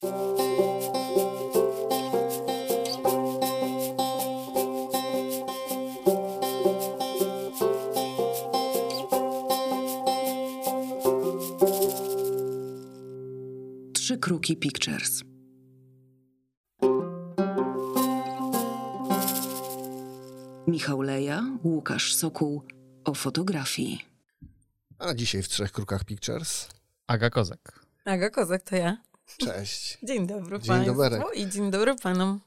Trzy Kruki Pictures. Michał Leja, Łukasz Sokół o fotografii. A dzisiaj w Trzech Krukach Pictures. Aga Kozak. Aga Kozak to ja. Cześć. Dzień dobry Dzień doberek. i dzień dobry Panom.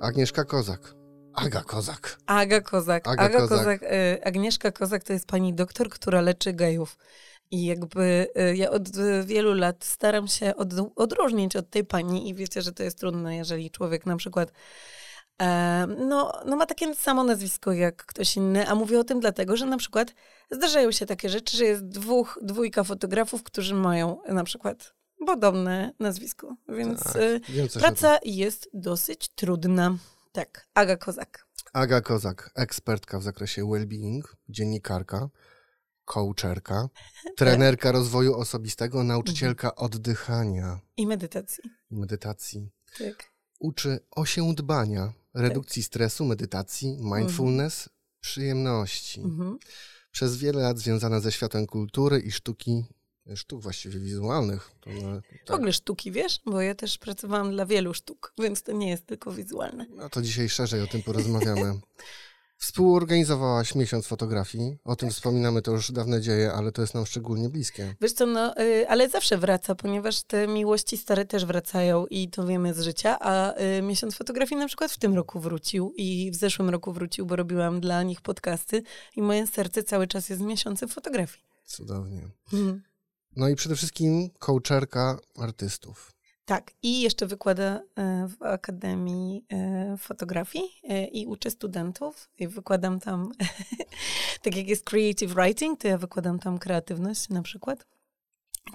Agnieszka Kozak. Aga Kozak. Aga Kozak. Aga Aga, Kozak. Kozak. e, Agnieszka Kozak to jest pani doktor, która leczy gejów. I jakby e, ja od wielu lat staram się od, odróżnić od tej pani i wiecie, że to jest trudne, jeżeli człowiek na przykład no, no ma takie samo nazwisko jak ktoś inny, a mówię o tym dlatego, że na przykład zdarzają się takie rzeczy, że jest dwóch, dwójka fotografów, którzy mają na przykład podobne nazwisko, więc Tak, tym. praca jest dosyć trudna. Tak, Aga Kozak. Aga Kozak, ekspertka w zakresie well-being, dziennikarka, coacherka, trenerka rozwoju osobistego, nauczycielka oddychania I medytacji. i medytacji. Tak. Uczy osiądbania, redukcji stresu, medytacji, mindfulness, przyjemności. Mhm. Przez wiele lat związana ze światem kultury i sztuki, sztuk właściwie wizualnych. To, no, W tak. ogóle sztuki, wiesz? Bo ja też pracowałam dla wielu sztuk, więc to nie jest tylko wizualne. No to dzisiaj szerzej o tym porozmawiamy. Współorganizowałaś miesiąc fotografii. O tym wspominamy, to już dawne dzieje, ale to jest nam szczególnie bliskie. Wiesz co, no, y, ale zawsze wraca, ponieważ te miłości stare też wracają i to wiemy z życia, a y, miesiąc fotografii na przykład w tym roku wrócił i w zeszłym roku wrócił, bo robiłam dla nich podcasty i moje serce cały czas jest w miesiącu fotografii. Cudownie. Mhm. No i przede wszystkim coacherka artystów. Tak, i jeszcze wykłada e, w Akademii e, Fotografii e, i uczę studentów i wykładam tam, tak jak jest creative writing, to ja wykładam tam kreatywność na przykład.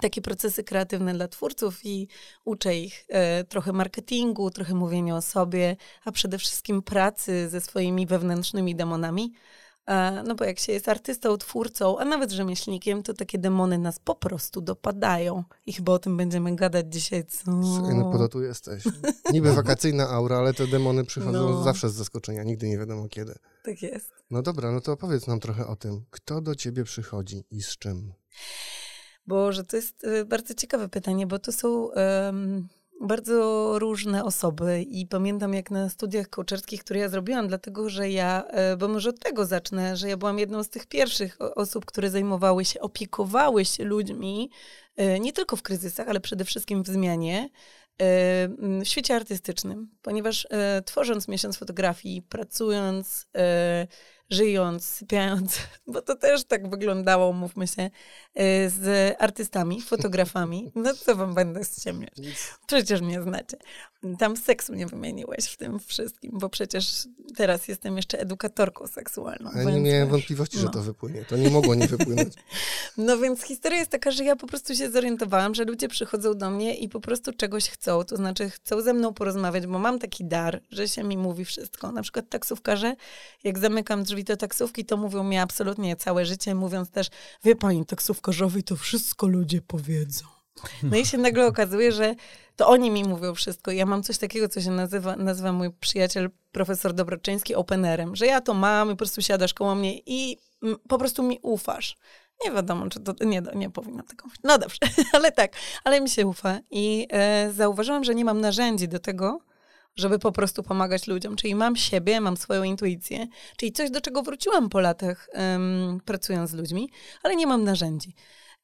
Takie procesy kreatywne dla twórców i uczę ich trochę marketingu, trochę mówienia o sobie, a przede wszystkim pracy ze swoimi wewnętrznymi demonami. E, No bo jak się jest artystą, twórcą, a nawet rzemieślnikiem, to takie demony nas po prostu dopadają. I chyba o tym będziemy gadać dzisiaj, co? No po to tu jesteś. Niby wakacyjna aura, ale te demony przychodzą No. zawsze z zaskoczenia, nigdy nie wiadomo kiedy. Tak jest. No dobra, no to opowiedz nam trochę o tym. Kto do ciebie przychodzi i z czym? Boże, to jest e, bardzo ciekawe pytanie, bo to są em, bardzo różne osoby i pamiętam jak na studiach coacherskich, które ja zrobiłam, dlatego że ja, e, bo może od tego zacznę, że ja byłam jedną z tych pierwszych osób, które zajmowały się, opiekowały się ludźmi, e, nie tylko w kryzysach, ale przede wszystkim w zmianie, e, w świecie artystycznym, ponieważ tworząc miesiąc fotografii, pracując, żyjąc, sypiając, bo to też tak wyglądało, mówmy się, e, z artystami, fotografami. No co wam będę ściemniać? Przecież mnie znacie. Tam seksu nie wymieniłeś w tym wszystkim, bo przecież teraz jestem jeszcze edukatorką seksualną. Ja nie miałem wątpliwości, że no. to wypłynie. To nie mogło nie wypłynąć. No więc historia jest taka, że ja po prostu się zorientowałam, że ludzie przychodzą do mnie i po prostu czegoś chcą, to znaczy chcą ze mną porozmawiać, bo mam taki dar, że się mi mówi wszystko. Na przykład taksówkarze, jak zamykam drzwi do taksówki, to mówią mi absolutnie całe życie, mówiąc też, wie pani, taksówkarzowi to wszystko ludzie powiedzą. No i się nagle okazuje, że to oni mi mówią wszystko. Ja mam coś takiego, co się nazywa, nazywa mój przyjaciel profesor Dobroczyński openerem, że ja to mam i po prostu siadasz koło mnie i po prostu mi ufasz. Nie wiadomo, czy to. Nie, nie powinnam tego mówić. No dobrze, ale tak, ale mi się ufa. I e, zauważyłam, że nie mam narzędzi do tego, żeby po prostu pomagać ludziom. Czyli mam siebie, mam swoją intuicję, czyli coś, do czego wróciłam po latach pracując z ludźmi, ale nie mam narzędzi.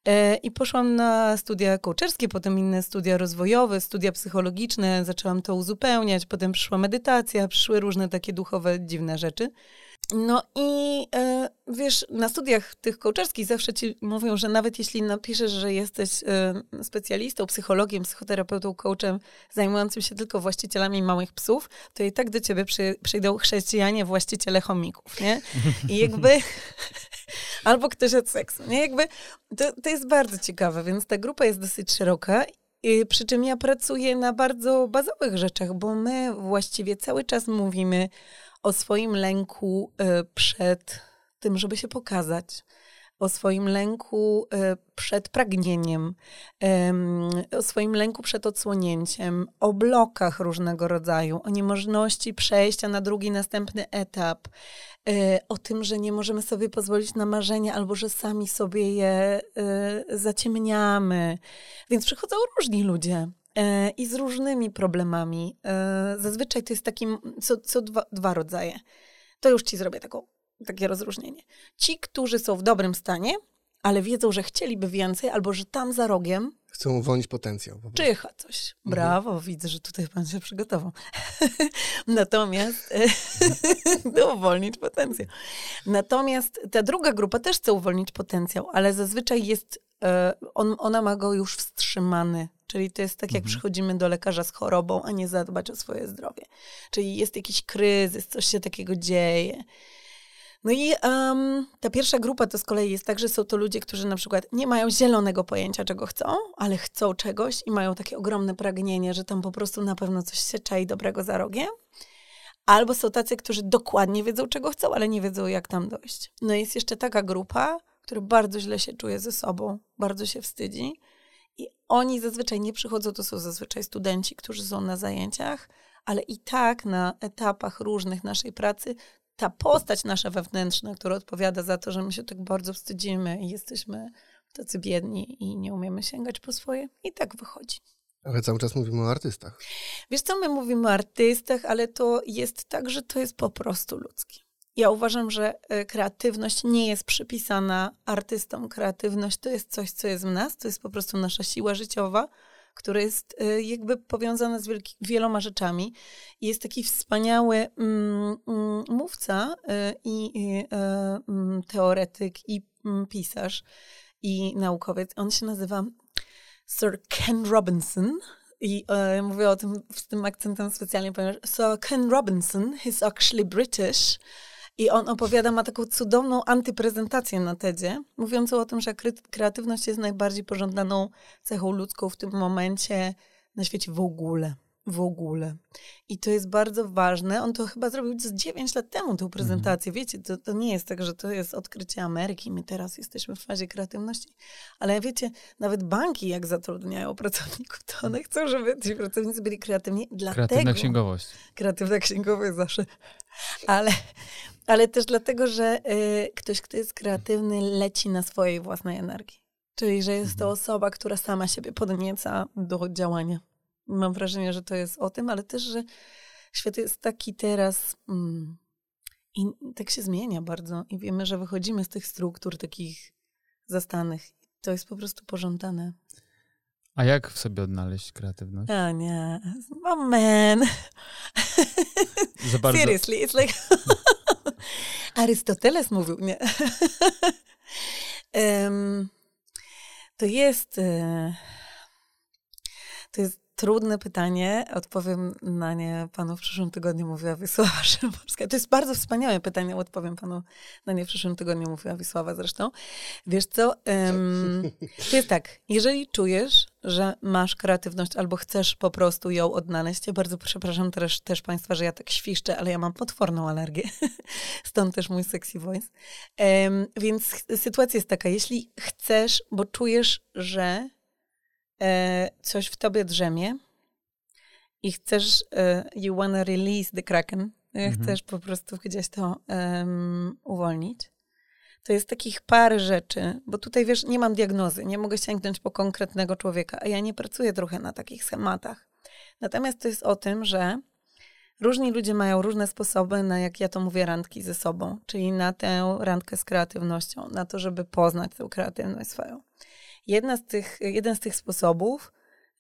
E, I poszłam na studia coacherskie, potem inne studia rozwojowe, studia psychologiczne, zaczęłam to uzupełniać, potem przyszła medytacja, przyszły różne takie duchowe, dziwne rzeczy. No i e, wiesz, na studiach tych coacherskich zawsze ci mówią, że nawet jeśli napiszesz, że jesteś e, specjalistą, psychologiem, psychoterapeutą, coachem, zajmującym się tylko właścicielami małych psów, to i tak do ciebie przy, przyjdą chrześcijanie, właściciele chomików, nie? I jakby... Albo ktoś od seksu, nie? Jakby to, to jest bardzo ciekawe, więc ta grupa jest dosyć szeroka przy czym ja pracuję na bardzo bazowych rzeczach, bo my właściwie cały czas mówimy o swoim lęku e, przed tym, żeby się pokazać. o swoim lęku e, przed pragnieniem, em, o swoim lęku przed odsłonięciem, o blokach różnego rodzaju, o niemożności przejścia na drugi, następny etap, e, o tym, że nie możemy sobie pozwolić na marzenia albo że sami sobie je zaciemniamy. Więc przychodzą różni ludzie. E, I z różnymi problemami. E, Zazwyczaj to jest takim, co, co dwa, dwa rodzaje. To już ci zrobię taką, takie rozróżnienie. Ci, którzy są w dobrym stanie, ale wiedzą, że chcieliby więcej, albo że tam za rogiem Chcą uwolnić potencjał. czyha coś. Brawo, widzę, że tutaj pan się przygotował. Natomiast uwolnić potencjał. Natomiast ta druga grupa też chce uwolnić potencjał, ale zazwyczaj jest, e, on, ona ma go już wstrzymany. Czyli to jest tak, jak przychodzimy do lekarza z chorobą, a nie zadbać o swoje zdrowie. Czyli jest jakiś kryzys, coś się takiego dzieje. No i em, ta pierwsza grupa to z kolei jest tak, że są to ludzie, którzy na przykład nie mają zielonego pojęcia, czego chcą, ale chcą czegoś i mają takie ogromne pragnienie, że tam po prostu na pewno coś się czai dobrego za rogiem. Albo są tacy, którzy dokładnie wiedzą, czego chcą, ale nie wiedzą, jak tam dojść. No jest jeszcze taka grupa, która bardzo źle się czuje ze sobą, bardzo się wstydzi. I oni zazwyczaj nie przychodzą, to są zazwyczaj studenci, którzy są na zajęciach, ale i tak na etapach różnych naszej pracy ta postać nasza wewnętrzna, która odpowiada za to, że my się tak bardzo wstydzimy i jesteśmy tacy biedni i nie umiemy sięgać po swoje, i tak wychodzi. Ale cały czas mówimy o artystach. Wiesz co, my mówimy o artystach, ale to jest tak, że to jest po prostu ludzkie. Ja uważam, że e, kreatywność nie jest przypisana artystom. Kreatywność to jest coś, co jest w nas, to jest po prostu nasza siła życiowa, która jest e, jakby powiązana z wieloma rzeczami. Jest taki wspaniały mm, mm, mówca e, i e, mm, teoretyk i pisarz i naukowiec. On się nazywa Sir Ken Robinson. I e, mówię o tym z tym akcentem specjalnie, ponieważ Sir Ken Robinson, he's actually British. I on opowiada, ma taką cudowną antyprezentację na TEDzie, mówiącą o tym, że kre- kreatywność jest najbardziej pożądaną cechą ludzką w tym momencie na świecie w ogóle. W ogóle. I to jest bardzo ważne. On to chyba zrobił z 9 lat temu, tę prezentację. Wiecie, to, to nie jest tak, że to jest odkrycie Ameryki. My teraz jesteśmy w fazie kreatywności. Ale wiecie, nawet banki, jak zatrudniają pracowników, to one chcą, żeby ci pracownicy byli kreatywni. Dlatego, Kreatywna księgowość. kreatywna księgowość zawsze. Ale, ale też dlatego, że y, ktoś, kto jest kreatywny, leci na swojej własnej energii. Czyli, że jest to osoba, która sama siebie podnieca do działania. Mam wrażenie, że to jest o tym, ale też, że świat jest taki teraz mm, i tak się zmienia bardzo. I wiemy, że wychodzimy z tych struktur takich zastanych. To jest po prostu pożądane. A jak w sobie odnaleźć kreatywność? A nie, oh man. Za bardzo, Seriously, it's like... Arystoteles mówił, nie. To jest... e, To jest trudne pytanie. Odpowiem na nie panu w przyszłym tygodniu, mówiła Wisława Szymborska. To jest bardzo wspaniałe pytanie, odpowiem panu na nie w przyszłym tygodniu, mówiła Wisława zresztą. Wiesz co, em, to jest tak, jeżeli czujesz, że masz kreatywność albo chcesz po prostu ją odnaleźć, ja bardzo przepraszam też, też państwa, że ja tak świszczę, ale ja mam potworną alergię, stąd też mój sexy voice. Em, więc sytuacja jest taka, jeśli chcesz, bo czujesz, że coś w tobie drzemie i chcesz, e, you wanna release the kraken, e, Mhm. chcesz po prostu gdzieś to em, uwolnić, to jest takich parę rzeczy, bo tutaj wiesz, nie mam diagnozy, nie mogę sięgnąć po konkretnego człowieka, a ja nie pracuję trochę na takich schematach. Natomiast to jest o tym, że różni ludzie mają różne sposoby na, jak ja to mówię, randki ze sobą, czyli na tę randkę z kreatywnością, na to, żeby poznać tę kreatywność swoją. Jedna z tych, jeden z tych sposobów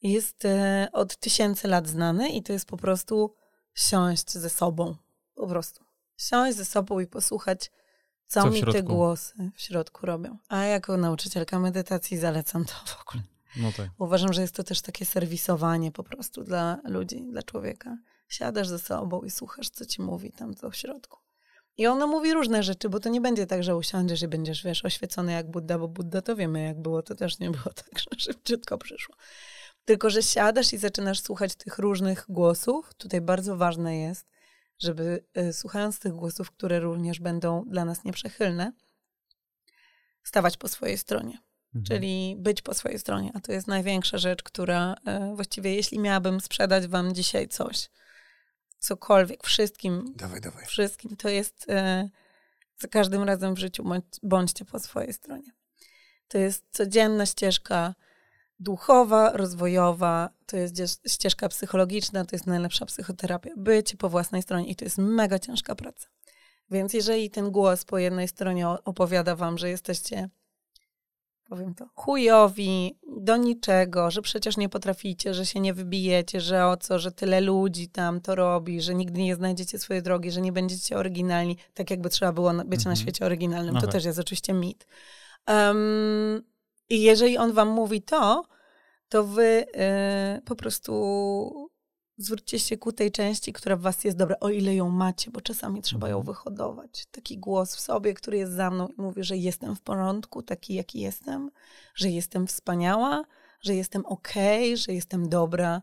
jest e, od tysięcy lat znany i to jest po prostu siąść ze sobą. Po prostu. Siąść ze sobą i posłuchać, co, Co mi te głosy w środku robią. A jako nauczycielka medytacji zalecam to w ogóle. no tak. Uważam, że jest to też takie serwisowanie po prostu dla ludzi, dla człowieka. Siadasz ze sobą i słuchasz, co ci mówi tam co w środku. I ono mówi różne rzeczy, bo to nie będzie tak, że usiądziesz i będziesz, wiesz, oświecony jak Budda, bo Budda to wiemy, jak było, to też nie było tak, że szybciutko przyszło. Tylko, że siadasz i zaczynasz słuchać tych różnych głosów. Tutaj bardzo ważne jest, żeby y, słuchając tych głosów, które również będą dla nas nieprzychylne, stawać po swojej stronie. Mhm. Czyli być po swojej stronie. A to jest największa rzecz, która e, właściwie, jeśli miałabym sprzedać wam dzisiaj coś, cokolwiek, wszystkim, Dawaj, dawaj. wszystkim, to jest e, za każdym razem w życiu bądź, bądźcie po swojej stronie. To jest codzienna ścieżka duchowa, rozwojowa, to jest ścieżka psychologiczna, to jest najlepsza psychoterapia. Bycie po własnej stronie i to jest mega ciężka praca. Więc jeżeli ten głos po jednej stronie opowiada wam, że jesteście, powiem to, chujowi, do niczego, że przecież nie potraficie, że się nie wybijecie, że o co, że tyle ludzi tam to robi, że nigdy nie znajdziecie swojej drogi, że nie będziecie oryginalni, tak jakby trzeba było być na Mhm. świecie oryginalnym. No to tak. też jest oczywiście mit. Em, I jeżeli on wam mówi to, to wy e, po prostu zwróćcie się ku tej części, która w was jest dobra, o ile ją macie, bo czasami trzeba ją Mhm. wyhodować. Taki głos w sobie, który jest za mną i mówi, że jestem w porządku, taki jaki jestem, że jestem wspaniała, że jestem okej, że jestem dobra,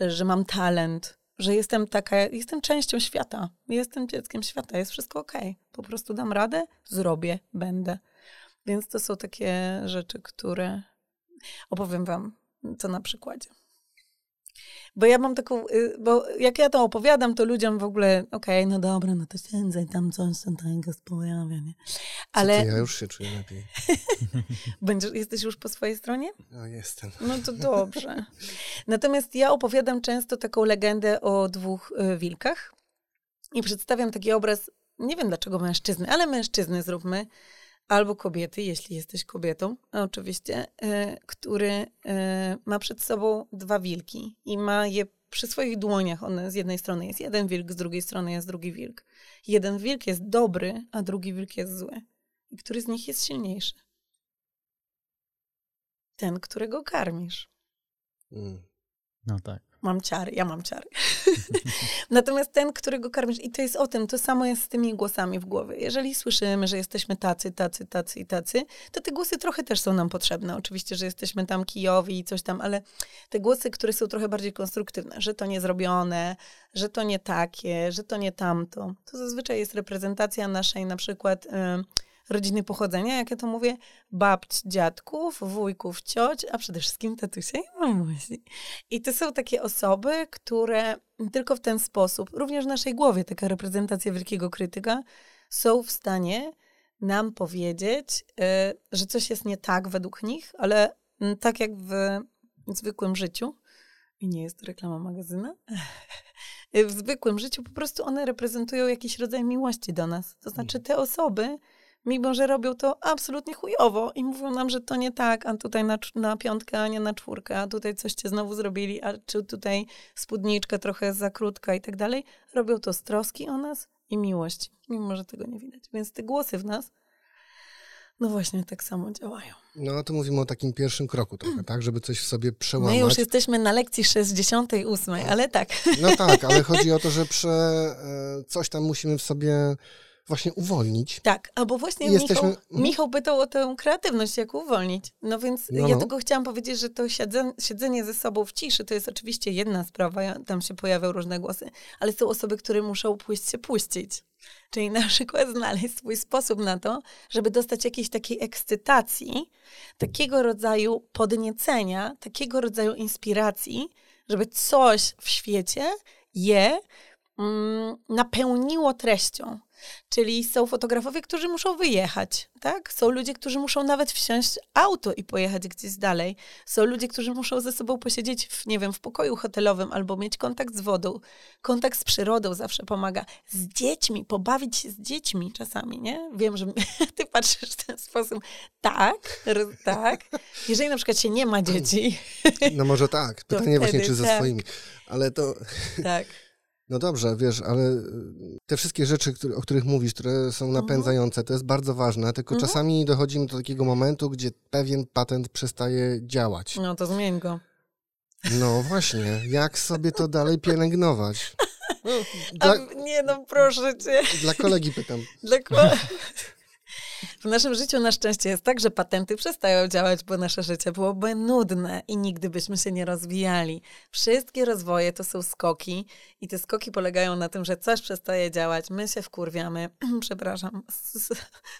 że mam talent, że jestem taka, jestem częścią świata, jestem dzieckiem świata, jest wszystko okej. Po prostu dam radę, zrobię, będę. Więc to są takie rzeczy, które opowiem wam to na przykładzie. Bo ja mam taką, y, bo jak ja to opowiadam, to ludziom w ogóle, okej, no dobra, no to siedzę tam coś się tego pojawia, nie? Ale... Ale Ja już się czuję lepiej. będziesz, jesteś już po swojej stronie? No, jestem. No to dobrze. Natomiast ja opowiadam często taką legendę o dwóch y, wilkach i przedstawiam taki obraz, nie wiem dlaczego mężczyzny, ale mężczyzny zróbmy, albo kobiety, jeśli jesteś kobietą, oczywiście, y, który y, ma przed sobą dwa wilki i ma je przy swoich dłoniach. One z jednej strony jest jeden wilk, z drugiej strony jest drugi wilk. Jeden wilk jest dobry, a drugi wilk jest zły. I który z nich jest silniejszy? Ten, którego karmisz. Mm. No tak. Mam ciary, ja mam ciary. Natomiast ten, którego karmisz, i to jest o tym, to samo jest z tymi głosami w głowie. Jeżeli słyszymy, że jesteśmy tacy, tacy, tacy i tacy, to te głosy trochę też są nam potrzebne. Oczywiście, że jesteśmy tam kijowi i coś tam, ale te głosy, które są trochę bardziej konstruktywne, że to nie zrobione, że to nie takie, że to nie tamto, to zazwyczaj jest reprezentacja naszej na przykład... Yy, rodziny pochodzenia, jak ja to mówię, babć, dziadków, wujków, cioć, a przede wszystkim tatusia i mamusi. I to są takie osoby, które tylko w ten sposób, również w naszej głowie, taka reprezentacja wielkiego krytyka, są w stanie nam powiedzieć, y, że coś jest nie tak według nich, ale mm, tak jak w zwykłym życiu, i nie jest to reklama magazyna, w zwykłym życiu po prostu one reprezentują jakiś rodzaj miłości do nas. To znaczy te osoby, mimo że robią to absolutnie chujowo i mówią nam, że to nie tak, a tutaj na, na piątkę, a nie na czwórkę, a tutaj coś cię znowu zrobili, a czy tutaj spódniczka trochę za krótka i tak dalej, robią to z troski o nas i miłości, mimo że tego nie widać. Więc te głosy w nas, no właśnie tak samo działają. No to mówimy o takim pierwszym kroku trochę, tak? Żeby coś w sobie My przełamać. już jesteśmy na lekcji 68, ale tak. No tak, ale chodzi o to, że prze, e, coś tam musimy w sobie właśnie uwolnić. Tak, albo właśnie jesteśmy- Michał. Michał pytał o tę kreatywność, jak uwolnić. No więc No, ja no. tylko chciałam powiedzieć, że to siedzenie, siedzenie ze sobą w ciszy to jest oczywiście jedna sprawa, ja- tam się pojawiają różne głosy, ale są osoby, które muszą pójść się puścić. Czyli na przykład znaleźć swój sposób na to, żeby dostać jakiejś takiej ekscytacji, takiego rodzaju podniecenia, takiego rodzaju inspiracji, żeby coś w świecie je mm, napełniło treścią. Czyli są fotografowie, którzy muszą wyjechać, tak? Są ludzie, którzy muszą nawet wsiąść auto i pojechać gdzieś dalej. Są ludzie, którzy muszą ze sobą posiedzieć w, nie wiem, w pokoju hotelowym albo mieć kontakt z wodą. Kontakt z przyrodą zawsze pomaga. Z dziećmi, pobawić się z dziećmi czasami, nie? Wiem, że ty patrzysz w ten sposób. Tak, tak. Jeżeli na przykład się nie ma dzieci, No może tak. Pytanie właśnie, czy ze tak. swoimi. Ale to, tak. No dobrze, wiesz, ale y, te wszystkie rzeczy, o których mówisz, które są napędzające, to jest bardzo ważne, tylko Mhm. czasami dochodzimy do takiego momentu, gdzie pewien patent przestaje działać. No to zmień go. No właśnie, jak sobie to dalej pielęgnować? No, A, dla, nie no, proszę cię. dla kolegi pytam. Dla ko- w naszym życiu na szczęście jest tak, że patenty przestają działać, bo nasze życie byłoby nudne i nigdy byśmy się nie rozwijali. Wszystkie rozwoje to są skoki i te skoki polegają na tym, że coś przestaje działać, my się wkurwiamy, przepraszam,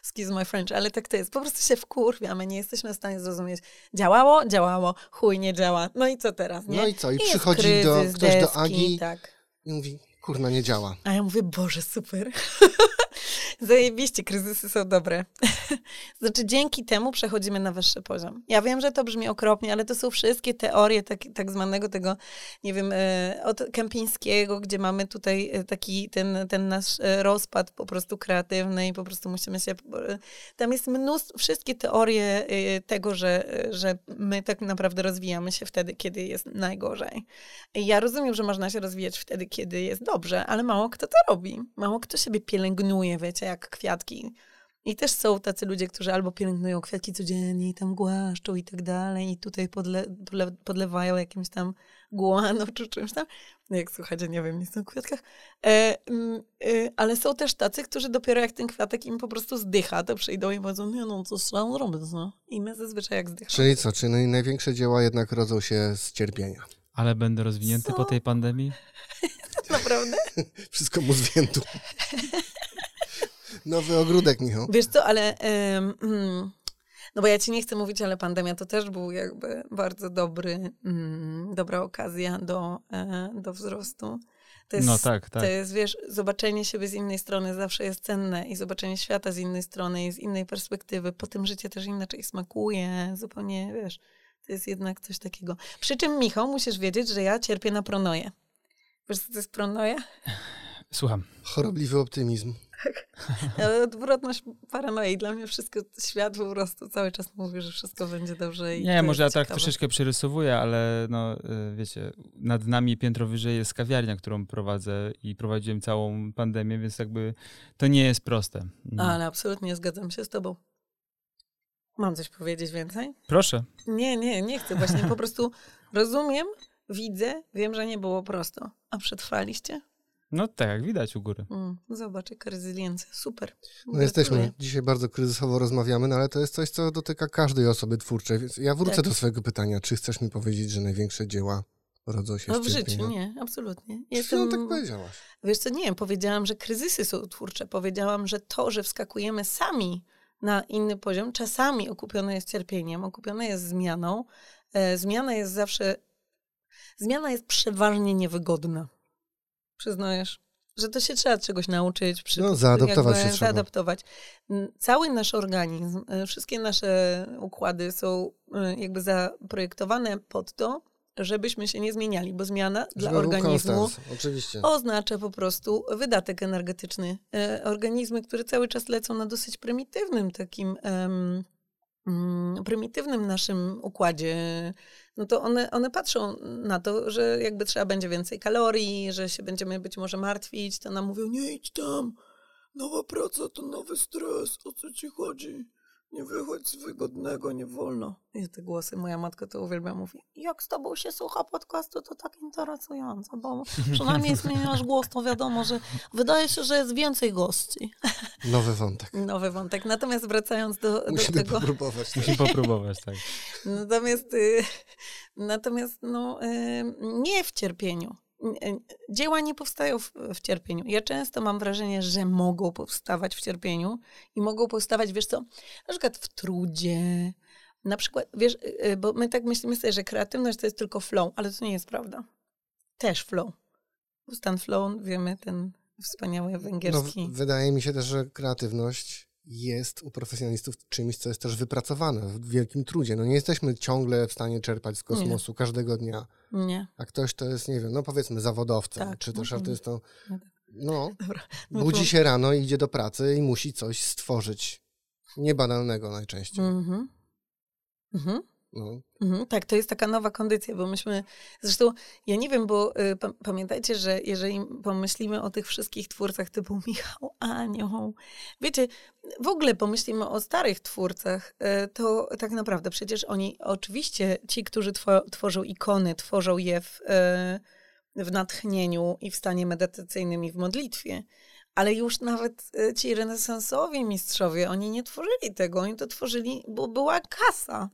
excuse my French, ale tak to jest, po prostu się wkurwiamy, nie jesteśmy w stanie zrozumieć, działało, działało, chuj, nie działa, no i co teraz, nie? No i co? I, jest przychodzi do, ktoś do deski, Agi Tak. i mówi, kurna, nie działa. A ja mówię, Boże, super. Zajebiście, kryzysy są dobre. znaczy, dzięki temu przechodzimy na wyższy poziom. Ja wiem, że to brzmi okropnie, ale to są wszystkie teorie tak, tak zwanego tego, nie wiem, e, od Kępińskiego, gdzie mamy tutaj e, taki ten, ten nasz e, rozpad po prostu kreatywny i po prostu musimy się... Tam jest mnóstwo, wszystkie teorie tego, że, że my tak naprawdę rozwijamy się wtedy, kiedy jest najgorzej. Ja rozumiem, że można się rozwijać wtedy, kiedy jest dobrze, ale mało kto to robi. Mało kto siebie pielęgnuje, wiecie, jak kwiatki. I też są tacy ludzie, którzy albo pielęgnują kwiatki codziennie i tam głaszczą i tak dalej, i tutaj podle, podle, podlewają jakimś tam guano czy czymś tam. No Jak słuchajcie, nie wiem, nic o kwiatkach. E, mm, e, ale są też tacy, którzy dopiero jak ten kwiatek im po prostu zdycha, to przyjdą i powiedzą, nie no, co trzeba zrobić, no. I my zazwyczaj jak zdychamy. Czyli co? Czyli największe dzieła jednak rodzą się z cierpienia. Ale będę rozwinięty Co? po tej pandemii? Naprawdę? Wszystko mu zwiętu. Nowy ogródek, Michał. Wiesz co, ale... mm, no bo ja ci nie chcę mówić, ale pandemia to też był jakby bardzo dobry, mm, dobra okazja do, e, do wzrostu. To jest, No tak, tak. To jest, wiesz, zobaczenie siebie z innej strony zawsze jest cenne i zobaczenie świata z innej strony i z innej perspektywy. Potem życie też inaczej smakuje, zupełnie, wiesz, to jest jednak coś takiego. Przy czym, Michał, musisz wiedzieć, że ja cierpię na pronoję. Wiesz, co to jest pronoja? Słucham. Chorobliwy optymizm. Ale Odwrotność paranoi. Dla mnie wszystko, świat po prostu cały czas mówi, że wszystko będzie dobrze. I Nie, może ja tak troszeczkę przerysowuję, ale no, y, wiecie, nad nami piętro wyżej jest kawiarnia, którą prowadzę i prowadziłem całą pandemię, więc jakby to nie jest proste. Mm. Ale absolutnie zgadzam się z tobą. Mam coś powiedzieć więcej? Proszę. Nie, nie, nie chcę. Właśnie po prostu rozumiem, widzę, wiem, że nie było prosto. A przetrwaliście? No tak, jak widać u góry. Mm, zobacz, jaka rezyliencja. Super. No jesteśmy, dzisiaj bardzo kryzysowo rozmawiamy, no ale to jest coś, co dotyka każdej osoby twórczej. Więc ja wrócę Tak. do swojego pytania. Czy chcesz mi powiedzieć, że największe dzieła rodzą się No z w życiu nie, absolutnie. Jestem... No tak powiedziałaś. Wiesz co, nie, powiedziałam, że kryzysy są twórcze. Powiedziałam, że to, że wskakujemy sami na inny poziom, czasami okupione jest cierpieniem, okupione jest zmianą. E, zmiana jest zawsze, zmiana jest przeważnie niewygodna. Przyznajesz? Że to się trzeba czegoś nauczyć. Przy, No, zaadaptować się trzeba. Zaadaptować. Cały nasz organizm, e, wszystkie nasze układy są e, jakby zaprojektowane pod to, żebyśmy się nie zmieniali, bo zmiana dla organizmu konstans, oznacza po prostu wydatek energetyczny. E, organizmy, które cały czas lecą na dosyć prymitywnym takim em, mm, prymitywnym naszym układzie, no to one, one patrzą na to, że jakby trzeba będzie więcej kalorii, że się będziemy być może martwić, to nam mówią, nie idź tam, nowa praca to nowy stres, o co ci chodzi? Nie wychodź z wygodnego, nie wolno. I te głosy, moja matka to uwielbia, mówi, jak z tobą się słucha podcastu, to tak interesująco, bo przynajmniej zmieniasz głos, to wiadomo, że wydaje się, że jest więcej gości. Nowy wątek. Nowy wątek. Natomiast wracając do, do Musimy tego... popróbować. Musimy popróbować, tak. Natomiast, y, natomiast no, y, nie w cierpieniu. Y, Dzieła nie powstają w, w cierpieniu. Ja często mam wrażenie, że mogą powstawać w cierpieniu i mogą powstawać, wiesz co, na przykład w trudzie, na przykład, wiesz, y, y, bo my tak myślimy sobie, że kreatywność to jest tylko flow, ale to nie jest prawda. Też flow. Stan flow, wiemy, ten wspaniały No, węgierski. w- wydaje mi się też, że kreatywność jest u profesjonalistów czymś, co jest też wypracowane w wielkim trudzie. No nie jesteśmy ciągle w stanie czerpać z kosmosu każdego dnia. Nie. A ktoś to jest, nie wiem, no powiedzmy zawodowcem, Tak, czy też mhm. artystą. No tak. No, Dobra. No budzi się rano i idzie do pracy i musi coś stworzyć. Niebanalnego najczęściej. Mhm. Mhm. No. Mhm, tak, to jest taka nowa kondycja, bo myśmy, zresztą ja nie wiem, bo y, pa, pamiętajcie, że jeżeli pomyślimy o tych wszystkich twórcach typu Michał Anioł, wiecie, w ogóle pomyślimy o starych twórcach, y, to tak naprawdę przecież oni, oczywiście ci, którzy two, tworzą ikony, tworzą je w, y, w natchnieniu i w stanie medytacyjnym i w modlitwie, Ale już nawet e, ci renesansowi mistrzowie, oni nie tworzyli tego, oni to tworzyli, bo była kasa.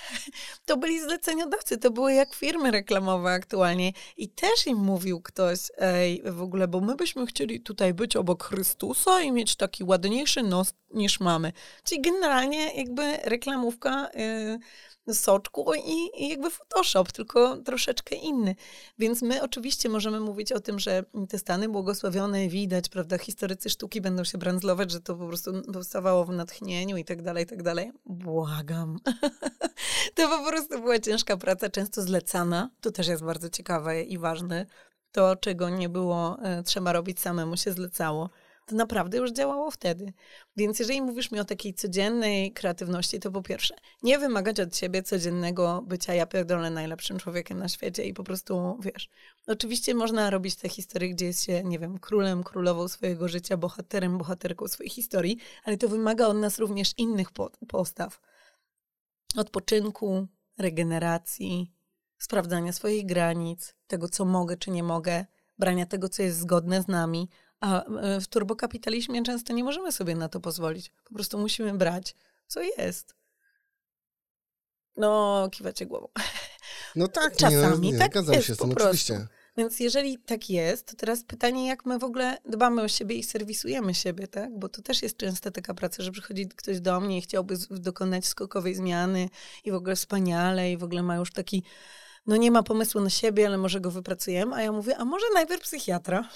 To byli zleceniodawcy, to były jak firmy reklamowe aktualnie. I też im mówił ktoś, ej, w ogóle, bo my byśmy chcieli tutaj być obok Chrystusa i mieć taki ładniejszy nos niż mamy. Czyli generalnie jakby reklamówka... Yy, soczku i, i jakby Photoshop, tylko troszeczkę inny. Więc my oczywiście możemy mówić o tym, że te Stany błogosławione widać, prawda, historycy sztuki będą się brandzlować, że to po prostu powstawało w natchnieniu i tak dalej, i tak dalej. Błagam. to po prostu była ciężka praca, często zlecana. To też jest bardzo ciekawe i ważne. To, czego nie było e, trzeba robić samemu, się zlecało to naprawdę już działało wtedy. Więc jeżeli mówisz mi o takiej codziennej kreatywności, to po pierwsze, nie wymagać od ciebie codziennego bycia ja pierdolę najlepszym człowiekiem na świecie i po prostu, wiesz, oczywiście można robić te historie, gdzie jest się, nie wiem, królem, królową swojego życia, bohaterem, bohaterką swojej historii, ale to wymaga od nas również innych postaw. Odpoczynku, regeneracji, sprawdzania swoich granic, tego, co mogę czy nie mogę, brania tego, co jest zgodne z nami, a e, w turbokapitalizmie często nie możemy sobie na to pozwolić. Po prostu musimy brać, co jest. No, kiwacie głową. No tak, Czasami nie, nie, tak zgadzam jest, się z tym, oczywiście. Więc jeżeli tak jest, to teraz pytanie, jak my w ogóle dbamy o siebie i serwisujemy siebie, tak? Bo to też jest często taka praca, że przychodzi ktoś do mnie i chciałby dokonać skokowej zmiany i w ogóle wspaniale i w ogóle ma już taki no nie ma pomysłu na siebie, ale może go wypracujemy. A ja mówię, a może najpierw psychiatra?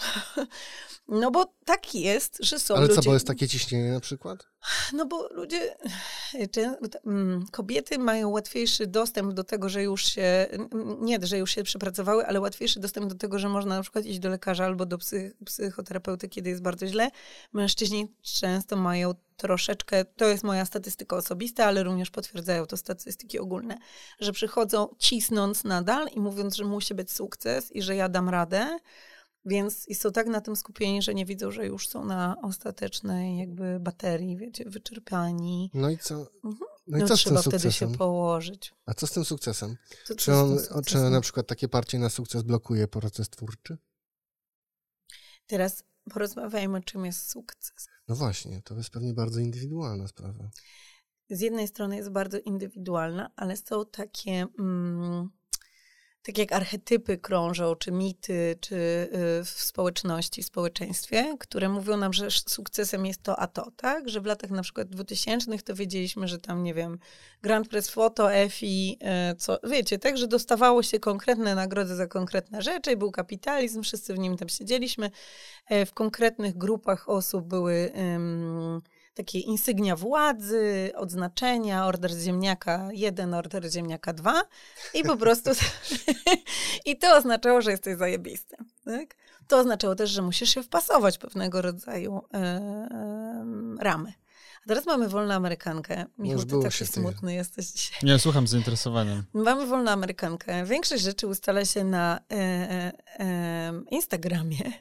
no bo tak jest, że są Ale ludzie... co, bo jest takie ciśnienie na przykład? No bo ludzie, kobiety mają łatwiejszy dostęp do tego, że już się, nie, że już się przepracowały, ale łatwiejszy dostęp do tego, że można na przykład iść do lekarza albo do psychoterapeuty, kiedy jest bardzo źle. Mężczyźni często mają troszeczkę, to jest moja statystyka osobista, ale również potwierdzają to statystyki ogólne, że przychodzą cisnąc nadal i mówiąc, że musi być sukces i że ja dam radę, więc i są tak na tym skupieni, że nie widzą, że już są na ostatecznej jakby baterii, wiecie, wyczerpani. No i co? Mhm. No i no co z trzeba tym wtedy sukcesem? się położyć. A co z tym sukcesem? Czy, co z on, tym czy sukcesem? na przykład takie parcie na sukces blokuje proces twórczy? Teraz porozmawiajmy, czym jest sukces. No właśnie, to jest pewnie bardzo indywidualna sprawa. Z jednej strony jest bardzo indywidualna, ale są takie... Mm, tak jak archetypy krążą, czy mity, czy y, w społeczności, społeczeństwie, które mówią nam, że sukcesem jest to a to, tak? Że w latach na przykład 2000 to wiedzieliśmy, że tam, nie wiem, Grand Prix Photo, EFI, y, co, wiecie, tak, że dostawało się konkretne nagrody za konkretne rzeczy i był kapitalizm, wszyscy w nim tam siedzieliśmy. E, w konkretnych grupach osób były takie insygnia władzy, odznaczenia, order ziemniaka 1, order ziemniaka 2 i po prostu i to oznaczało, że jesteś zajebisty. Tak? To oznaczało też, że musisz się wpasować pewnego rodzaju e, e, ramy. Teraz mamy wolną Amerykankę. Michał, ty taki smutny jesteś dzisiaj. Nie, słucham z zainteresowaniem. Mamy wolną Amerykankę. Większość rzeczy ustala się na e, e, e Instagramie.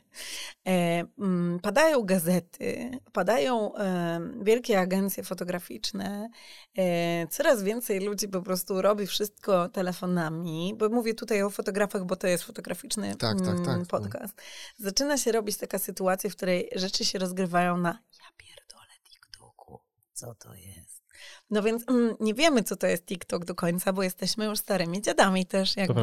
E, m, mm, padają gazety, padają e, wielkie agencje fotograficzne. E, coraz więcej ludzi po prostu robi wszystko telefonami, bo mówię tutaj o fotografach, bo to jest fotograficzny tak, tak, tak, mm, podcast. Zaczyna się robić taka sytuacja, w której rzeczy się rozgrywają na ja. Co to jest? No więc mm, nie wiemy, co to jest TikTok do końca, bo jesteśmy już starymi dziadami też jakby.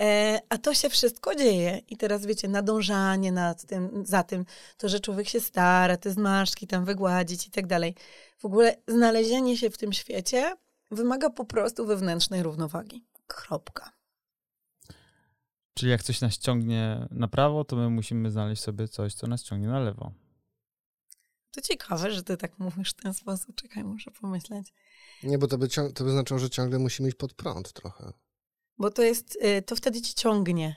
E, a to się wszystko dzieje. I teraz wiecie, nadążanie nad tym, za tym, to, że człowiek się stara, te zmarszki tam wygładzić i tak dalej. W ogóle znalezienie się w tym świecie wymaga po prostu wewnętrznej równowagi. Kropka. Czyli jak coś nas ciągnie na prawo, to my musimy znaleźć sobie coś, co nas ciągnie na lewo. To ciekawe, że ty tak mówisz w ten sposób. Czekaj, muszę pomyśleć. Nie, bo to by, to by znaczyło, że ciągle musimy iść pod prąd trochę. Bo to jest, y, to wtedy ci ciągnie.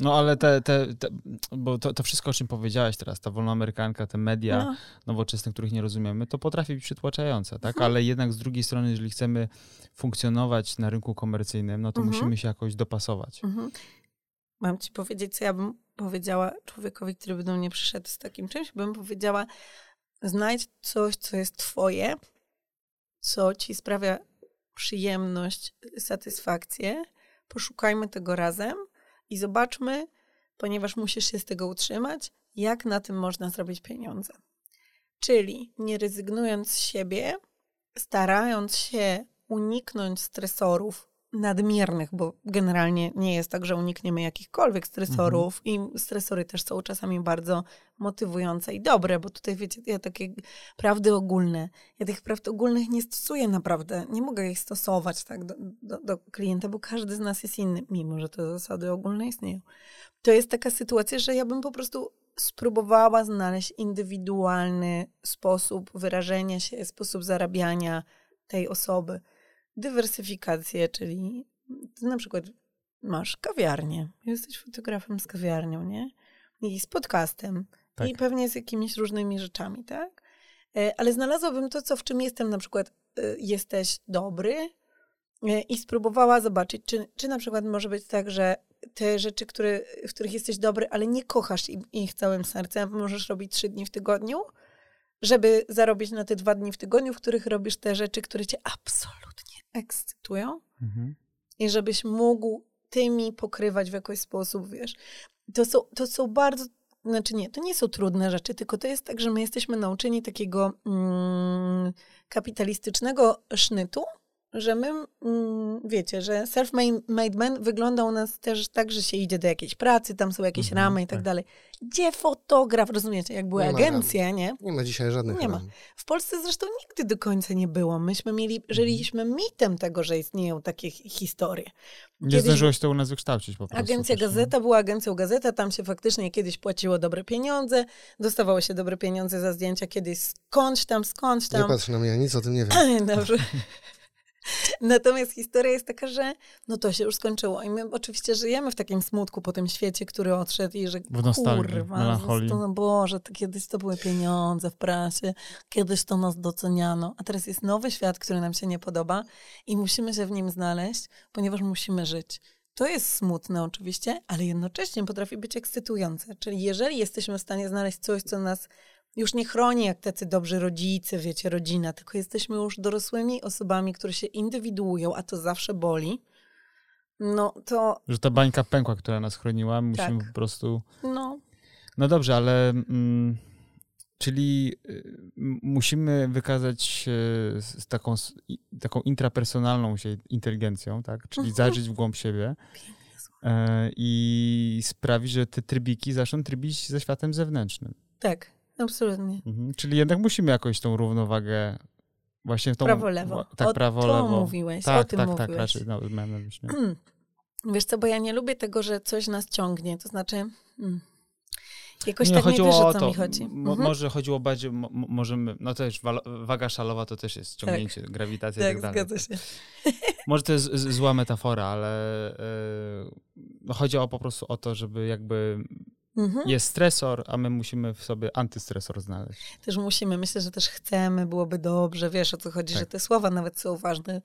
No ale te, te, te bo to, to, wszystko, o czym powiedziałaś teraz, ta wolna amerykanka, te media no. nowoczesne, których nie rozumiemy, to potrafi być przytłaczające, tak? Mhm. Ale jednak z drugiej strony, jeżeli chcemy funkcjonować na rynku komercyjnym, no to mhm. musimy się jakoś dopasować. Mhm. Mam ci powiedzieć, co ja bym powiedziała człowiekowi, który by do mnie przyszedł z takim czymś, bym powiedziała, znajdź coś, co jest twoje, co ci sprawia przyjemność, satysfakcję, poszukajmy tego razem i zobaczmy, ponieważ musisz się z tego utrzymać, jak na tym można zrobić pieniądze. Czyli nie rezygnując z siebie, starając się uniknąć stresorów nadmiernych, bo generalnie nie jest tak, że unikniemy jakichkolwiek stresorów mhm. i stresory też są czasami bardzo motywujące i dobre, bo tutaj wiecie, ja takie prawdy ogólne, ja tych prawd ogólnych nie stosuję naprawdę, nie mogę ich stosować tak do, do, do klienta, bo każdy z nas jest inny, mimo że te zasady ogólne istnieją. To jest taka sytuacja, że ja bym po prostu spróbowała znaleźć indywidualny sposób wyrażenia się, sposób zarabiania tej osoby dywersyfikację, czyli na przykład masz kawiarnię, jesteś fotografem z kawiarnią, nie? I z podcastem. Tak. I pewnie z jakimiś różnymi rzeczami, tak? E, ale znalazłabym to, co w czym jestem, na przykład e, jesteś dobry e, i spróbowała zobaczyć, czy, czy na przykład może być tak, że te rzeczy, które, w których jesteś dobry, ale nie kochasz ich całym sercem, możesz robić trzy dni w tygodniu, żeby zarobić na te dwa dni w tygodniu, w których robisz te rzeczy, które cię absolutnie ekscytują mhm. i żebyś mógł tymi pokrywać w jakiś sposób, wiesz. To są, to są bardzo, znaczy nie, to nie są trudne rzeczy, tylko to jest tak, że my jesteśmy nauczeni takiego mm, kapitalistycznego sznytu, że my, mm, wiecie, że self-made man wygląda u nas też tak, że się idzie do jakiejś pracy, tam są jakieś mhm, ramy i tak, tak, dalej. Gdzie fotograf, rozumiecie, jak były nie agencje, nie? Nie ma dzisiaj żadnych Nie ram. ma. W Polsce zresztą nigdy do końca nie było. Myśmy mieli, mhm. żyliśmy mitem tego, że istnieją takie historie. Nie kiedyś, zdążyło się to u nas wykształcić po prostu. Agencja też, Gazeta była agencją Gazeta, tam się faktycznie kiedyś płaciło dobre pieniądze, dostawało się dobre pieniądze za zdjęcia kiedyś skądś tam, skądś tam. Nie patrz na mnie, ja nic o tym nie wiem. Dobrze. Natomiast historia jest taka, że no to się już skończyło. I my oczywiście żyjemy w takim smutku po tym świecie, który odszedł i że kurwa. To, no Boże, to kiedyś to były pieniądze w prasie, kiedyś to nas doceniano, a teraz jest nowy świat, który nam się nie podoba i musimy się w nim znaleźć, ponieważ musimy żyć. To jest smutne oczywiście, ale jednocześnie potrafi być ekscytujące. Czyli jeżeli jesteśmy w stanie znaleźć coś, co nas już nie chroni jak tacy dobrzy rodzice, wiecie, rodzina, tylko jesteśmy już dorosłymi osobami, które się indywiduują, a to zawsze boli. No to. Że ta bańka pękła, która nas chroniła, musimy tak. po prostu. No. No dobrze, ale. Mm, czyli y, musimy wykazać się z taką, taką intrapersonalną się inteligencją, tak? Czyli zajrzeć w głąb siebie. E, I sprawić, że te trybiki zaczną trybić ze światem zewnętrznym. Tak. Absolutnie. Mhm. Czyli jednak musimy jakoś tą równowagę właśnie w tą... Prawo-lewo. Tak, prawo-lewo. mówiłeś, tak, o tym tak, mówiłeś. Tak, raczej, no. Wiesz co, bo ja nie lubię tego, że coś nas ciągnie, to znaczy... Mm, jakoś nie, tak chodziło nie wiesz, o, o co to. mi chodzi. mhm. Może chodziło bardziej, możemy, no też waga szalowa to też jest ciągnięcie, tak. grawitacja tak, i tak dalej. zgadza się. Może to jest zła metafora, ale yy, chodzi o po prostu o to, żeby jakby Mhm. Jest stresor, a my musimy w sobie antystresor znaleźć. Też musimy, myślę, że też chcemy, byłoby dobrze, wiesz o co chodzi, tak. że te słowa nawet są ważne.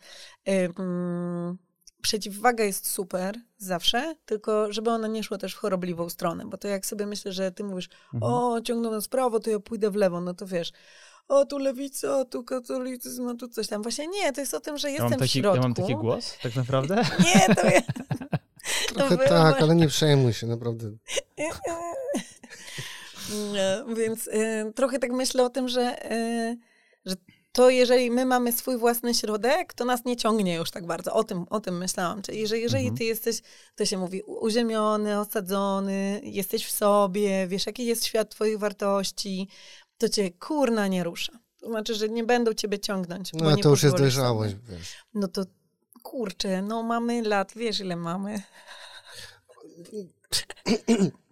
Ym, przeciwwaga jest super zawsze, tylko żeby ona nie szła też w chorobliwą stronę, bo to jak sobie myślę, że ty mówisz, mhm. o, ciągną nas prawo, to ja pójdę w lewo, no to wiesz, o, tu lewica, o, tu katolicyzm, tu coś tam. Właśnie nie, to jest o tym, że jestem ja taki, w środku. Ja mam taki głos, tak naprawdę? nie, to ja... Trochę to tak, ale nie przejmuj się, naprawdę. No, więc y, trochę tak myślę o tym, że, y, że to jeżeli my mamy swój własny środek, to nas nie ciągnie już tak bardzo. O tym, o tym myślałam. Czyli że jeżeli mhm. ty jesteś, to się mówi, uziemiony, osadzony, jesteś w sobie, wiesz, jaki jest świat twoich wartości, to cię kurna nie rusza. To znaczy, że nie będą ciebie ciągnąć. No to już jest dojrzałość, wiesz. No to kurczę, no mamy lat, wiesz ile mamy.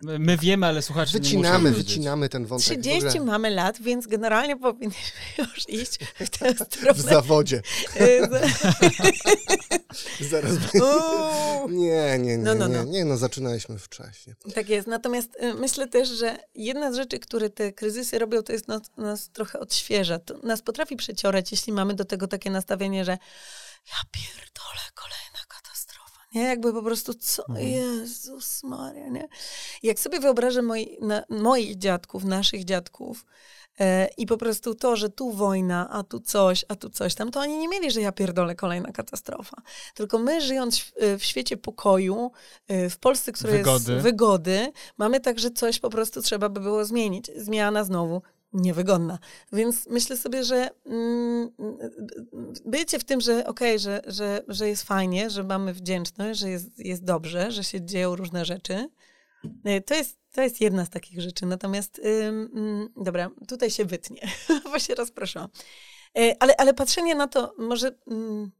My wiemy, ale słuchacze Wycinamy, wycinamy ten wątek. 30 mamy lat, więc generalnie powinniśmy już iść w tę stronę. W zawodzie. Zaraz Nie, nie, nie, no, no, no. nie, nie, no zaczynaliśmy wcześniej. Tak jest, natomiast y, myślę też, że jedna z rzeczy, które te kryzysy robią, to jest nas, nas trochę odświeża. To nas potrafi przeciorać, jeśli mamy do tego takie nastawienie, że ja pierdolę katastrofa Nie? Jakby po prostu, co? Mhm. Jezus Maria, nie? Jak sobie wyobrażę moi, na, moich dziadków, naszych dziadków e, i po prostu to, że tu wojna, a tu coś, a tu coś tam, to oni nie mieli, że ja pierdolę kolejna katastrofa. Tylko my, żyjąc w, w świecie pokoju, e, w Polsce, która Wygody. jest wygody, mamy tak, że coś po prostu trzeba by było zmienić. Zmiana znowu niewygodna. Więc myślę sobie, że mm, bycie w tym, że okej, że, że, że jest fajnie, że mamy wdzięczność, że jest, jest dobrze, że się dzieją różne rzeczy, y, to jest, to jest jedna z takich rzeczy. Natomiast, ym, mm, dobra, tutaj się wytnie, bo się rozproszyłam. Y, ale, ale patrzenie na to, może... Mm,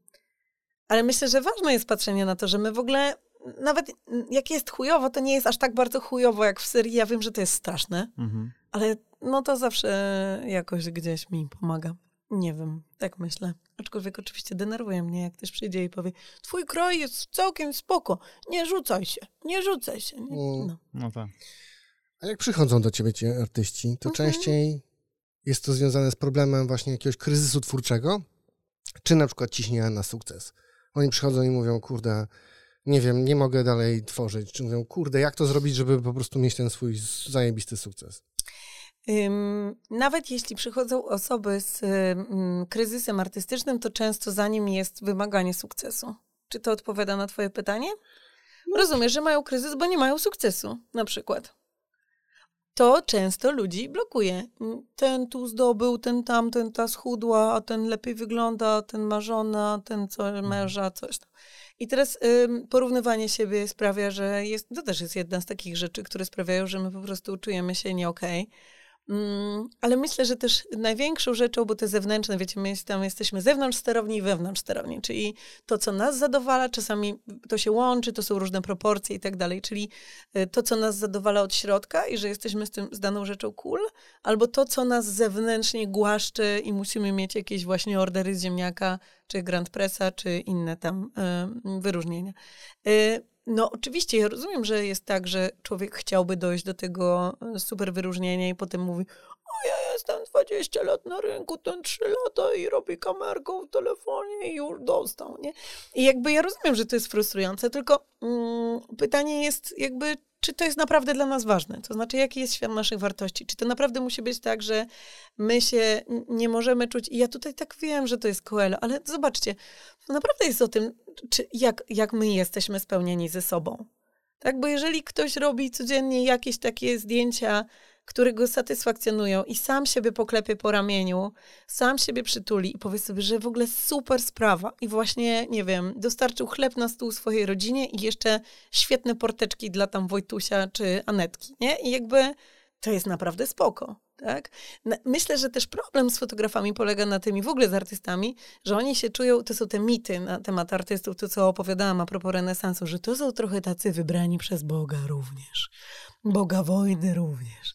ale myślę, że ważne jest patrzenie na to, że my w ogóle, nawet jak jest chujowo, to nie jest aż tak bardzo chujowo jak w Syrii. Ja wiem, że to jest straszne, Mhm. ale no to zawsze jakoś gdzieś mi pomaga. Nie wiem, tak myślę. Aczkolwiek oczywiście denerwuje mnie, jak ktoś przyjdzie i powie twój kraj jest całkiem spoko, nie rzucaj się, nie rzucaj się. Nie? Mm. No. No tak. A jak przychodzą do ciebie ci artyści, to Mhm. częściej jest to związane z problemem właśnie jakiegoś kryzysu twórczego, czy na przykład ciśnienia na sukces. Oni przychodzą i mówią, kurde, nie wiem, nie mogę dalej tworzyć. Czy mówią, kurde, jak to zrobić, żeby po prostu mieć ten swój zajebisty sukces? Nawet jeśli przychodzą osoby z kryzysem artystycznym, to często za nim jest wymaganie sukcesu. Czy to odpowiada na twoje pytanie? Rozumiesz, że mają kryzys, bo nie mają sukcesu, na przykład. To często ludzi blokuje. Ten tu zdobył, ten tamten, ta schudła, a ten lepiej wygląda, ten ma żona, ten co męża, coś tam. I teraz ym, porównywanie siebie sprawia, że jest, to też jest jedna z takich rzeczy, które sprawiają, że my po prostu czujemy się nie okej. Mm, ale myślę, że też największą rzeczą, bo te zewnętrzne, wiecie, my tam jesteśmy zewnątrz sterowni i wewnątrz sterowni, czyli to, co nas zadowala, czasami to się łączy, to są różne proporcje i tak dalej, czyli y, to, co nas zadowala od środka i że jesteśmy z tym, z daną rzeczą cool, albo to, co nas zewnętrznie głaszczy i musimy mieć jakieś właśnie ordery z ziemniaka, czy Grand Pressa, czy inne tam y, wyróżnienia. Y, no, oczywiście, ja rozumiem, że jest tak, że człowiek chciałby dojść do tego e, super wyróżnienia i potem mówi, o ja jestem 20 lat na rynku, ten 3 lata i robi kamerką w telefonie i już dostał, nie? I jakby ja rozumiem, że to jest frustrujące, tylko mm, pytanie jest jakby, czy to jest naprawdę dla nas ważne? To znaczy, jaki jest świat naszych wartości? Czy to naprawdę musi być tak, że my się nie możemy czuć, i ja tutaj tak wiem, że to jest Coelho, ale zobaczcie, to naprawdę jest o tym, czy, jak, jak my jesteśmy spełnieni ze sobą. Tak, bo jeżeli ktoś robi codziennie jakieś takie zdjęcia, które go satysfakcjonują i sam siebie poklepie po ramieniu, sam siebie przytuli i powie sobie, że w ogóle super sprawa i właśnie, nie wiem, dostarczył chleb na stół swojej rodzinie i jeszcze świetne porteczki dla tam Wojtusia czy Anetki, nie? I jakby to jest naprawdę spoko. Tak? Myślę, że też problem z fotografami polega na tym i w ogóle z artystami, że oni się czują, to są te mity na temat artystów, to co opowiadałam a propos renesansu, że to są trochę tacy wybrani przez Boga również. Boga wojny również.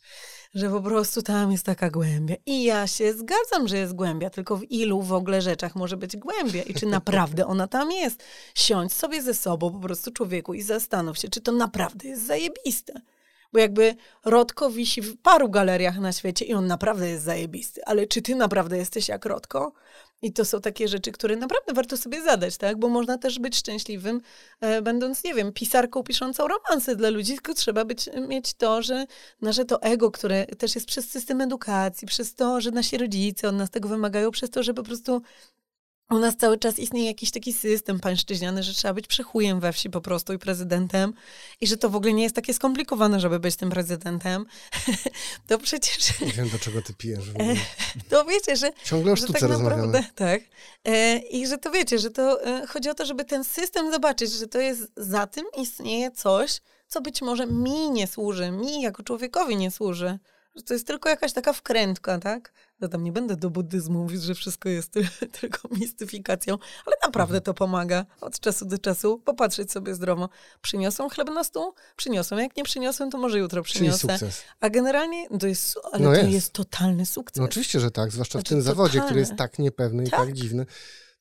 Że po prostu tam jest taka głębia. I ja się zgadzam, że jest głębia, tylko w ilu w ogóle rzeczach może być głębia i czy naprawdę ona tam jest. Siądź sobie ze sobą po prostu człowieku i zastanów się, czy to naprawdę jest zajebiste. Bo jakby Rodko wisi w paru galeriach na świecie i on naprawdę jest zajebisty. Ale czy ty naprawdę jesteś jak Rodko? I to są takie rzeczy, które naprawdę warto sobie zadać, tak? Bo można też być szczęśliwym, e, będąc, nie wiem, pisarką piszącą romanse dla ludzi, tylko trzeba być, mieć to, że nasze to ego, które też jest przez system edukacji, przez to, że nasi rodzice od nas tego wymagają, przez to, że po prostu u nas cały czas istnieje jakiś taki system pańszczyźniany, że trzeba być przechujem we wsi po prostu i prezydentem i że to w ogóle nie jest takie skomplikowane, żeby być tym prezydentem, to przecież, Nie wiem, do czego ty pijesz. to wiecie, że Ciągle o sztuce tak naprawdę, tak. E, I że to wiecie, że to e, chodzi o to, żeby ten system zobaczyć, że to jest za tym istnieje coś, co być może mi nie służy, mi jako człowiekowi nie służy. Że to jest tylko jakaś taka wkrętka, tak? Ja tam nie będę do buddyzmu mówić, że wszystko jest ty- tylko mistyfikacją, ale naprawdę Mhm. to pomaga od czasu do czasu popatrzeć sobie zdrowo. Przyniosą chleb na stół? Przyniosą. Jak nie przyniosą, to może jutro Czyli przyniosę. sukces. A generalnie to jest, ale No to jest. jest totalny sukces. No oczywiście, że tak, zwłaszcza w Znaczy, tym zawodzie, który jest tak niepewny i Tak. tak dziwny.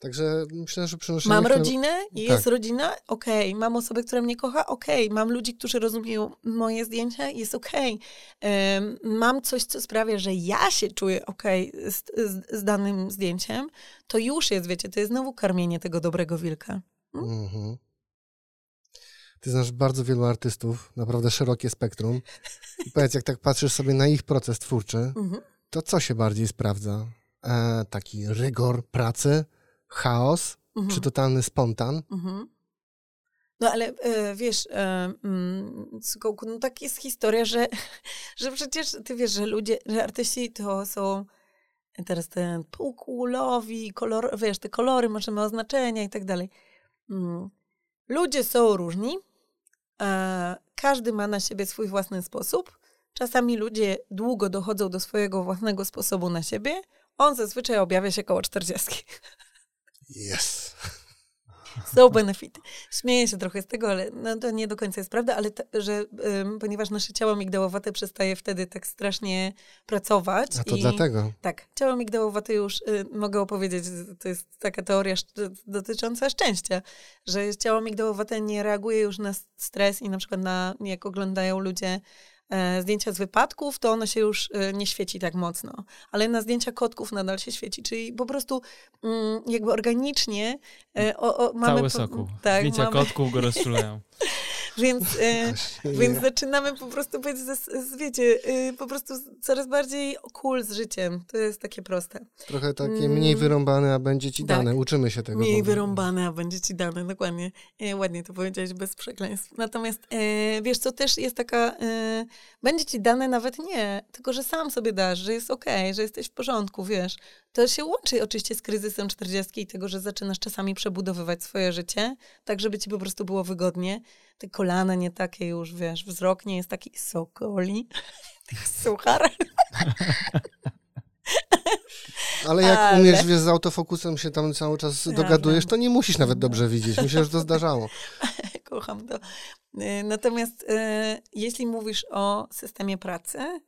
Także myślę, że przynoszenie Mam rodzinę, Tak. jest rodzina, okej. Mam osobę, która mnie kocha, okej. Mam ludzi, którzy rozumieją moje zdjęcia, jest okej. Em, mam coś, co sprawia, że ja się czuję okej z, z, z danym zdjęciem, to już jest, wiecie, to jest znowu karmienie tego dobrego wilka. Mhm. Ty znasz bardzo wielu artystów, naprawdę szerokie spektrum. I powiedz, jak tak patrzysz sobie na ich proces twórczy, Mhm. to co się bardziej sprawdza? E, taki rygor pracy, chaos, Mhm. czy totalny spontan? Mhm. No ale e, wiesz, e, mm, Skołku, no tak jest historia, że, że przecież ty wiesz, że ludzie, że artyści to są teraz ten półkulowi, kolor, wiesz, te kolory, możemy oznaczenia i tak dalej. Mm. Ludzie są różni, e, każdy ma na siebie swój własny sposób. Czasami ludzie długo dochodzą do swojego własnego sposobu na siebie. On zazwyczaj objawia się koło 40. Yes. Są benefity. Śmieję się trochę z tego, ale no, to nie do końca jest prawda, ale ta, że ym, ponieważ nasze ciało migdałowate przestaje wtedy tak strasznie pracować. A to i, dlatego. Tak, ciało migdałowate już y, mogę opowiedzieć, to jest taka teoria szcz- dotycząca szczęścia, że ciało migdałowate nie reaguje już na stres i na przykład na, jak oglądają ludzie zdjęcia z wypadków, to ono się już e, nie świeci tak mocno. Ale na zdjęcia kotków nadal się świeci. Czyli po prostu mm, jakby organicznie e, o, o, mamy... Cały po- soku. Tak, Zdjęcia mamy, kotków go rozczulają. więc, e, więc zaczynamy po prostu być, z, z, wiecie, y, po prostu coraz bardziej cool z życiem. To jest takie proste. Trochę takie Mm. mniej wyrąbane, a będzie ci Tak. dane. Uczymy się tego. Mniej wyrąbane, a będzie ci dane, dokładnie. E, ładnie to powiedziałeś, bez przekleństw. Natomiast e, wiesz co, też jest taka, e, będzie ci dane nawet nie, tylko że sam sobie dasz, że jest okej, że jesteś w porządku, wiesz. To się łączy oczywiście z kryzysem 40 i tego, że zaczynasz czasami przebudowywać swoje życie, tak żeby ci po prostu było wygodnie. Te kolana nie takie już, wiesz, wzrok nie jest taki sokoli, suchar. Ale jak Ale- umiesz, wiesz, z autofokusem się tam cały czas dogadujesz, to nie musisz nawet dobrze widzieć. Myślę, że to zdarzało. Kocham to. Y, Natomiast y, jeśli mówisz o systemie pracy,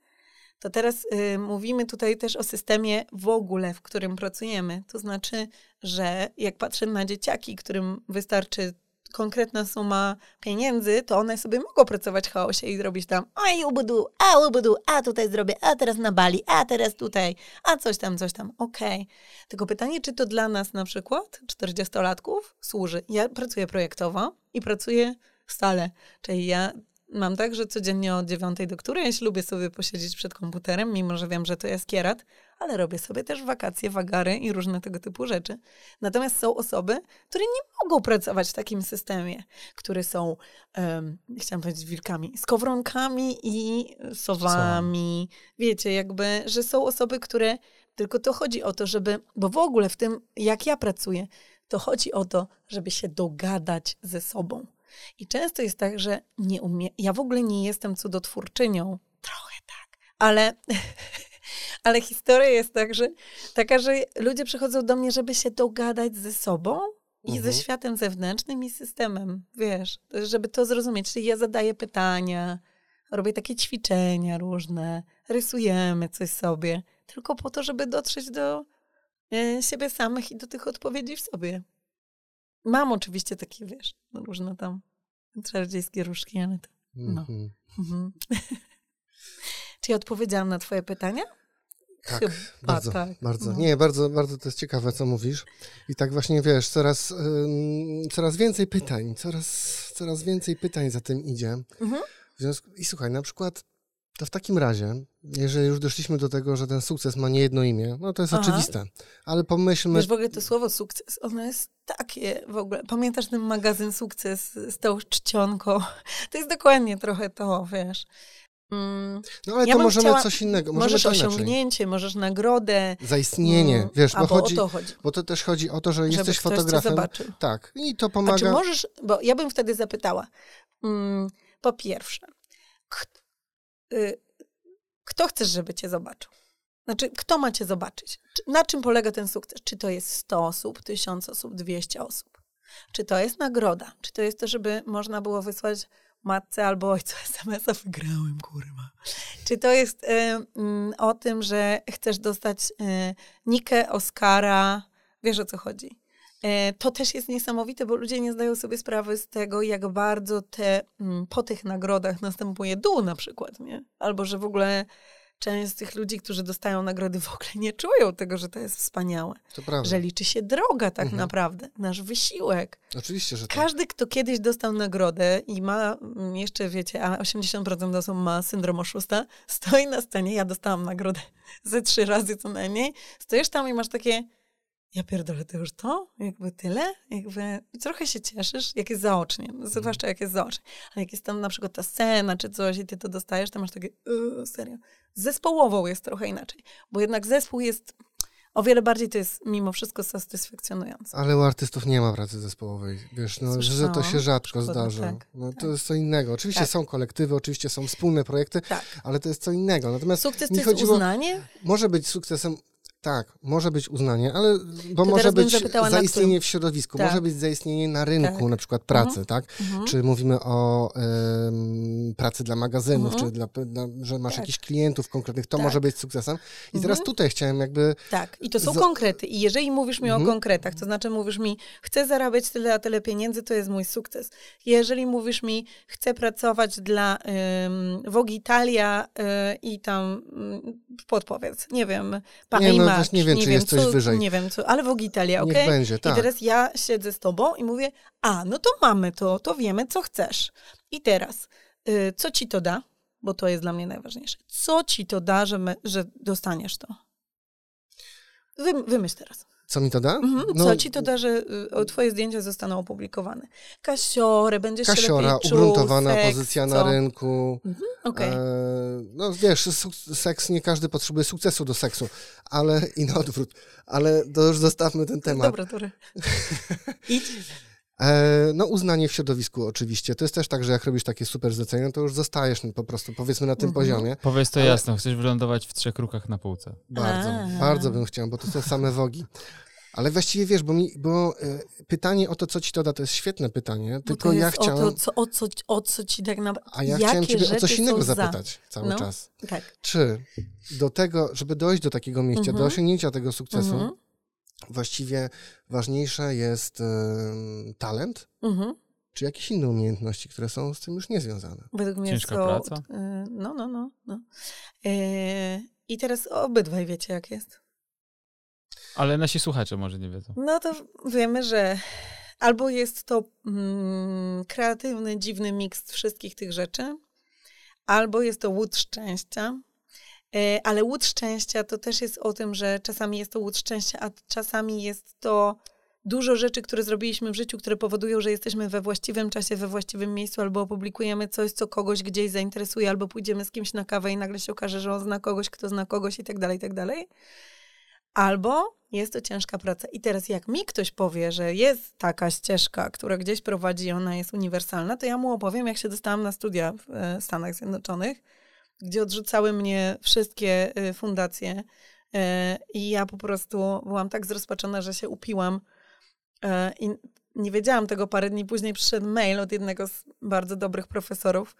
to teraz y, mówimy tutaj też o systemie w ogóle, w którym pracujemy. To znaczy, że jak patrzę na dzieciaki, którym wystarczy konkretna suma pieniędzy, to one sobie mogą pracować w chaosie i zrobić tam oj, ubudu, a ubudu, a tutaj zrobię, a teraz na Bali, a teraz tutaj, a coś tam, coś tam. Okej. Tylko pytanie, czy to dla nas na przykład, 40-latków, służy. Ja pracuję projektowo i pracuję stale. Czyli ja mam tak, że codziennie od dziewiątej do którejś lubię sobie posiedzieć przed komputerem, mimo że wiem, że to jest kierat, ale robię sobie też wakacje, wagary i różne tego typu rzeczy. Natomiast są osoby, które nie mogą pracować w takim systemie, które są, um, chciałam powiedzieć wilkami, skowronkami i sowami. Wiecie, jakby, że są osoby, które tylko to chodzi o to, żeby, bo w ogóle w tym, jak ja pracuję, to chodzi o to, żeby się dogadać ze sobą. I często jest tak, że nie umie, ja w ogóle nie jestem cudotwórczynią. Trochę tak, ale, ale historia jest tak, że, taka, że ludzie przychodzą do mnie, żeby się dogadać ze sobą i Mhm. ze światem zewnętrznym i systemem, wiesz, żeby to zrozumieć. Czyli ja zadaję pytania, robię takie ćwiczenia różne, rysujemy coś sobie, tylko po to, żeby dotrzeć do e, siebie samych i do tych odpowiedzi w sobie. Mam oczywiście takie, wiesz, no różne tam czarodziejskie różki, ale to... No. Mhm. Mhm. Czy ja odpowiedziałam na twoje pytania? Tak, Chyba bardzo, tak. bardzo. No. Nie, bardzo, bardzo to jest ciekawe, co mówisz. I tak właśnie, wiesz, coraz, ym, coraz więcej pytań, coraz, coraz więcej pytań za tym idzie. Mhm. Związku, I słuchaj, na przykład, to w takim razie, jeżeli już doszliśmy do tego, że ten sukces ma nie jedno imię, no to jest Aha. oczywiste, ale pomyślmy, Wiesz, w ogóle to słowo sukces, ono jest takie w ogóle. Pamiętasz ten magazyn Sukces z tą czcionką? To jest dokładnie trochę to, wiesz. Mm, no ale ja to możemy chciała- coś innego, możemy możesz to inaczej. osiągnięcie, możesz nagrodę. Zaistnienie, mm, wiesz, bo, chodzi, o to chodzi. bo to też chodzi o to, że Żeby jesteś fotografem. Tak, i to A czy pomaga. możesz, bo ja bym wtedy zapytała, mm, po pierwsze, kto chcesz, żeby cię zobaczył? Znaczy, kto ma cię zobaczyć? Czy, na czym polega ten sukces? Czy to jest 100 osób, 1000 osób, 200 osób? Czy to jest nagroda? Czy to jest to, żeby można było wysłać matce albo ojcu SMS-a, wygrałem, kurwa. Czy to jest y, mm, o tym, że chcesz dostać y, Nikę, Oscara, wiesz o co chodzi? E, To też jest niesamowite, bo ludzie nie zdają sobie sprawy z tego, jak bardzo te, mm, po tych nagrodach następuje dół na przykład, nie? Albo że w ogóle część z tych ludzi, którzy dostają nagrody w ogóle nie czują tego, że to jest wspaniałe. To prawda. Że liczy się droga tak Mhm. naprawdę, nasz wysiłek. Oczywiście, że tak. Każdy, kto kiedyś dostał nagrodę i ma mm, jeszcze, wiecie, a 80% osób ma syndrom oszusta, stoi na scenie, ja dostałam nagrodę ze trzy razy co najmniej, stoisz tam i masz takie, ja pierdolę, to już to? Jakby tyle? Jakby trochę się cieszysz, jak jest zaocznie, no, zwłaszcza jak jest zaocznie. Ale jak jest tam na przykład ta scena czy coś i ty to dostajesz, to masz takie, yy, serio. Zespołową jest trochę inaczej, bo jednak zespół jest o wiele bardziej to jest mimo wszystko satysfakcjonujące. Ale u artystów nie ma pracy zespołowej. Wiesz, no, że to Słyszałam. się rzadko zdarza. tak, no, tak. To jest co innego. Oczywiście Tak. są kolektywy, oczywiście są wspólne projekty, Tak. ale to jest co innego. Natomiast Sukces to jest uznanie? może być sukcesem, tak, może być uznanie, ale bo To może być zaistnienie w środowisku, Tak. może być zaistnienie na rynku, Tak. na przykład pracy, tak? Mhm. Czy mówimy o em, pracy dla magazynów, Mhm. czy dla, dla, że masz Tak. jakichś klientów konkretnych, to Tak. może być sukcesem. I teraz Mhm. tutaj chciałem jakby Tak, i to są Za- konkrety. I jeżeli mówisz mi Mhm. o konkretach, to znaczy mówisz mi, chcę zarabiać tyle a tyle pieniędzy, to jest mój sukces. Jeżeli mówisz mi, chcę pracować dla um, Vogue Italia y, i tam mm, podpowiedz, nie wiem, Paris Nie, Match, też nie wiem, czy jest coś co, wyżej. Nie wiem, co, ale Vogue Italia, niech okej? będzie, tak. I teraz ja siedzę z tobą i mówię, a, no to mamy to, to wiemy, co chcesz. I teraz, y, co ci to da? Bo to jest dla mnie najważniejsze. Co ci to da, że, my, że dostaniesz to? Wy, wymyśl teraz. Co mi to da? Mhm. No, Co ci to da, że y, twoje zdjęcia zostaną opublikowane? Kasiorę, będziesz się Kasiora, lepiej czuł, ugruntowana seks, pozycja co? na rynku. Mhm. Okej. E, no wiesz, seks, nie każdy potrzebuje sukcesu do seksu, ale i na odwrót. Ale to już zostawmy ten temat. Dobra, dobra. Idź. E, no uznanie w środowisku oczywiście. To jest też tak, że jak robisz takie super zlecenia, to już zostajesz no, po prostu powiedzmy na tym Mhm. poziomie. Powiedz to Ale- jasno, chcesz wylądować w trzech krukach na półce. Bardzo, A. bardzo bym chciał, bo to są same wogi. Ale właściwie wiesz, bo, mi, bo e, pytanie o to, co ci to da, to jest świetne pytanie, Bo tylko to ja chciałem, O, to, co, o, co, o co ci tak naprawdę... a ja jakie chciałem ciebie o coś innego są za? zapytać cały No. czas. Tak. Czy do tego, żeby dojść do takiego miejsca, do Mhm. osiągnięcia tego sukcesu, Mhm. Właściwie ważniejsze jest talent, Mhm. czy jakieś inne umiejętności, które są z tym już niezwiązane? Według mnie Ciężka są, praca? y, No, no, no. no. Y, I teraz obydwaj wiecie, jak jest. Ale nasi słuchacze może nie wiedzą. No to wiemy, że albo jest to mm, kreatywny, dziwny miks wszystkich tych rzeczy, albo jest to łód szczęścia. E, Ale łód szczęścia to też jest o tym, że czasami jest to łód szczęścia, a czasami jest to dużo rzeczy, które zrobiliśmy w życiu, które powodują, że jesteśmy we właściwym czasie, we właściwym miejscu, albo opublikujemy coś, co kogoś gdzieś zainteresuje, albo pójdziemy z kimś na kawę i nagle się okaże, że on zna kogoś, kto zna kogoś i tak dalej, i tak dalej. Albo jest to ciężka praca. I teraz jak mi ktoś powie, że jest taka ścieżka, która gdzieś prowadzi ona jest uniwersalna, to ja mu opowiem, jak się dostałam na studia w e, Stanach Zjednoczonych, gdzie odrzucały mnie wszystkie e, fundacje e, i ja po prostu byłam tak zrozpaczona, że się upiłam e, i nie wiedziałam tego parę dni później przyszedł mail od jednego z bardzo dobrych profesorów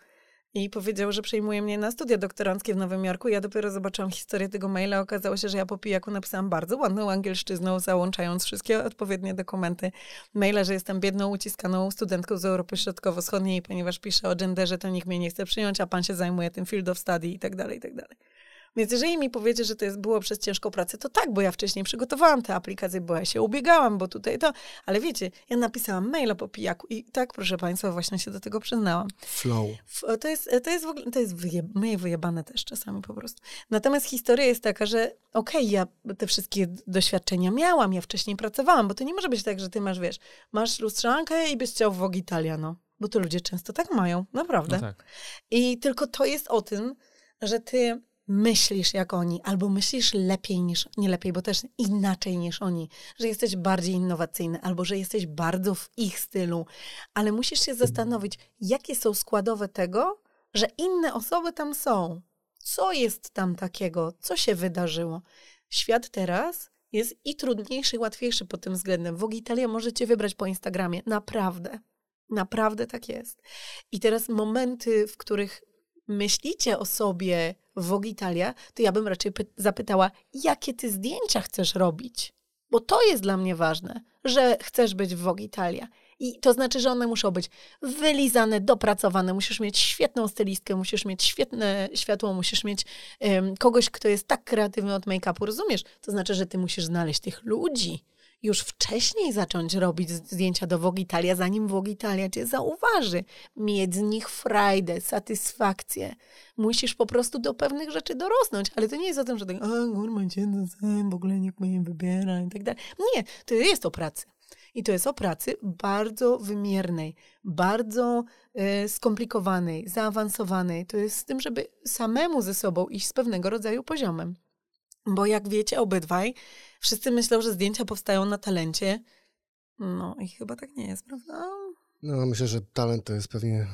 i powiedział, że przejmuje mnie na studia doktoranckie w Nowym Jorku. Ja dopiero zobaczyłam historię tego maila. Okazało się, że ja po pijaku napisałam bardzo ładną angielszczyzną, załączając wszystkie odpowiednie dokumenty maila, że jestem biedną, uciskaną studentką z Europy Środkowo-Wschodniej, ponieważ piszę o genderze, to nikt mnie nie chce przyjąć, a pan się zajmuje tym field of study i tak dalej, i tak dalej. Więc jeżeli mi powiecie, że to jest, było przez ciężką pracę, to tak, bo ja wcześniej przygotowałam te aplikacje, bo ja się ubiegałam, bo tutaj to, ale wiecie, ja napisałam maila po pijaku i tak, proszę Państwa, właśnie się do tego przyznałam. Flow. F- To jest, to jest w ogóle, to jest wyje, my wyjebane też czasami po prostu. Natomiast historia jest taka, że okej, ja te wszystkie doświadczenia miałam, ja wcześniej pracowałam, bo to nie może być tak, że ty masz, wiesz, masz lustrzankę i byś chciał w Vogue Italia, no. Bo to ludzie często tak mają, naprawdę. No tak. I tylko to jest o tym, że ty myślisz jak oni, albo myślisz lepiej niż, nie lepiej, bo też inaczej niż oni, że jesteś bardziej innowacyjny, albo że jesteś bardzo w ich stylu, ale musisz się zastanowić, jakie są składowe tego, że inne osoby tam są. Co jest tam takiego? Co się wydarzyło? Świat teraz jest i trudniejszy, i łatwiejszy pod tym względem. Vogue Italia możecie wybrać po Instagramie. Naprawdę. Naprawdę tak jest. I teraz momenty, w których myślicie o sobie w Vogue Italia, to ja bym raczej py- zapytała, jakie ty zdjęcia chcesz robić? Bo to jest dla mnie ważne, że chcesz być w Vogue Italia. I to znaczy, że one muszą być wylizane, dopracowane. Musisz mieć świetną stylistkę, musisz mieć świetne światło, musisz mieć um, kogoś, kto jest tak kreatywny od make-upu, rozumiesz? To znaczy, że ty musisz znaleźć tych ludzi. Już wcześniej zacząć robić zdjęcia do Vogue Italia, zanim Vogue Italia cię zauważy. Mieć z nich frajdę, satysfakcję. Musisz po prostu do pewnych rzeczy dorosnąć. Ale to nie jest o tym, że tak, a kurwa, cię w ogóle nikt mnie nie wybiera i tak dalej. Nie, to jest o pracy. I to jest o pracy bardzo wymiernej, bardzo y, skomplikowanej, zaawansowanej. To jest z tym, żeby samemu ze sobą iść z pewnego rodzaju poziomem. Bo jak wiecie obydwaj, wszyscy myślą, że zdjęcia powstają na talencie. No i chyba tak nie jest, prawda? No, myślę, że talent to jest pewnie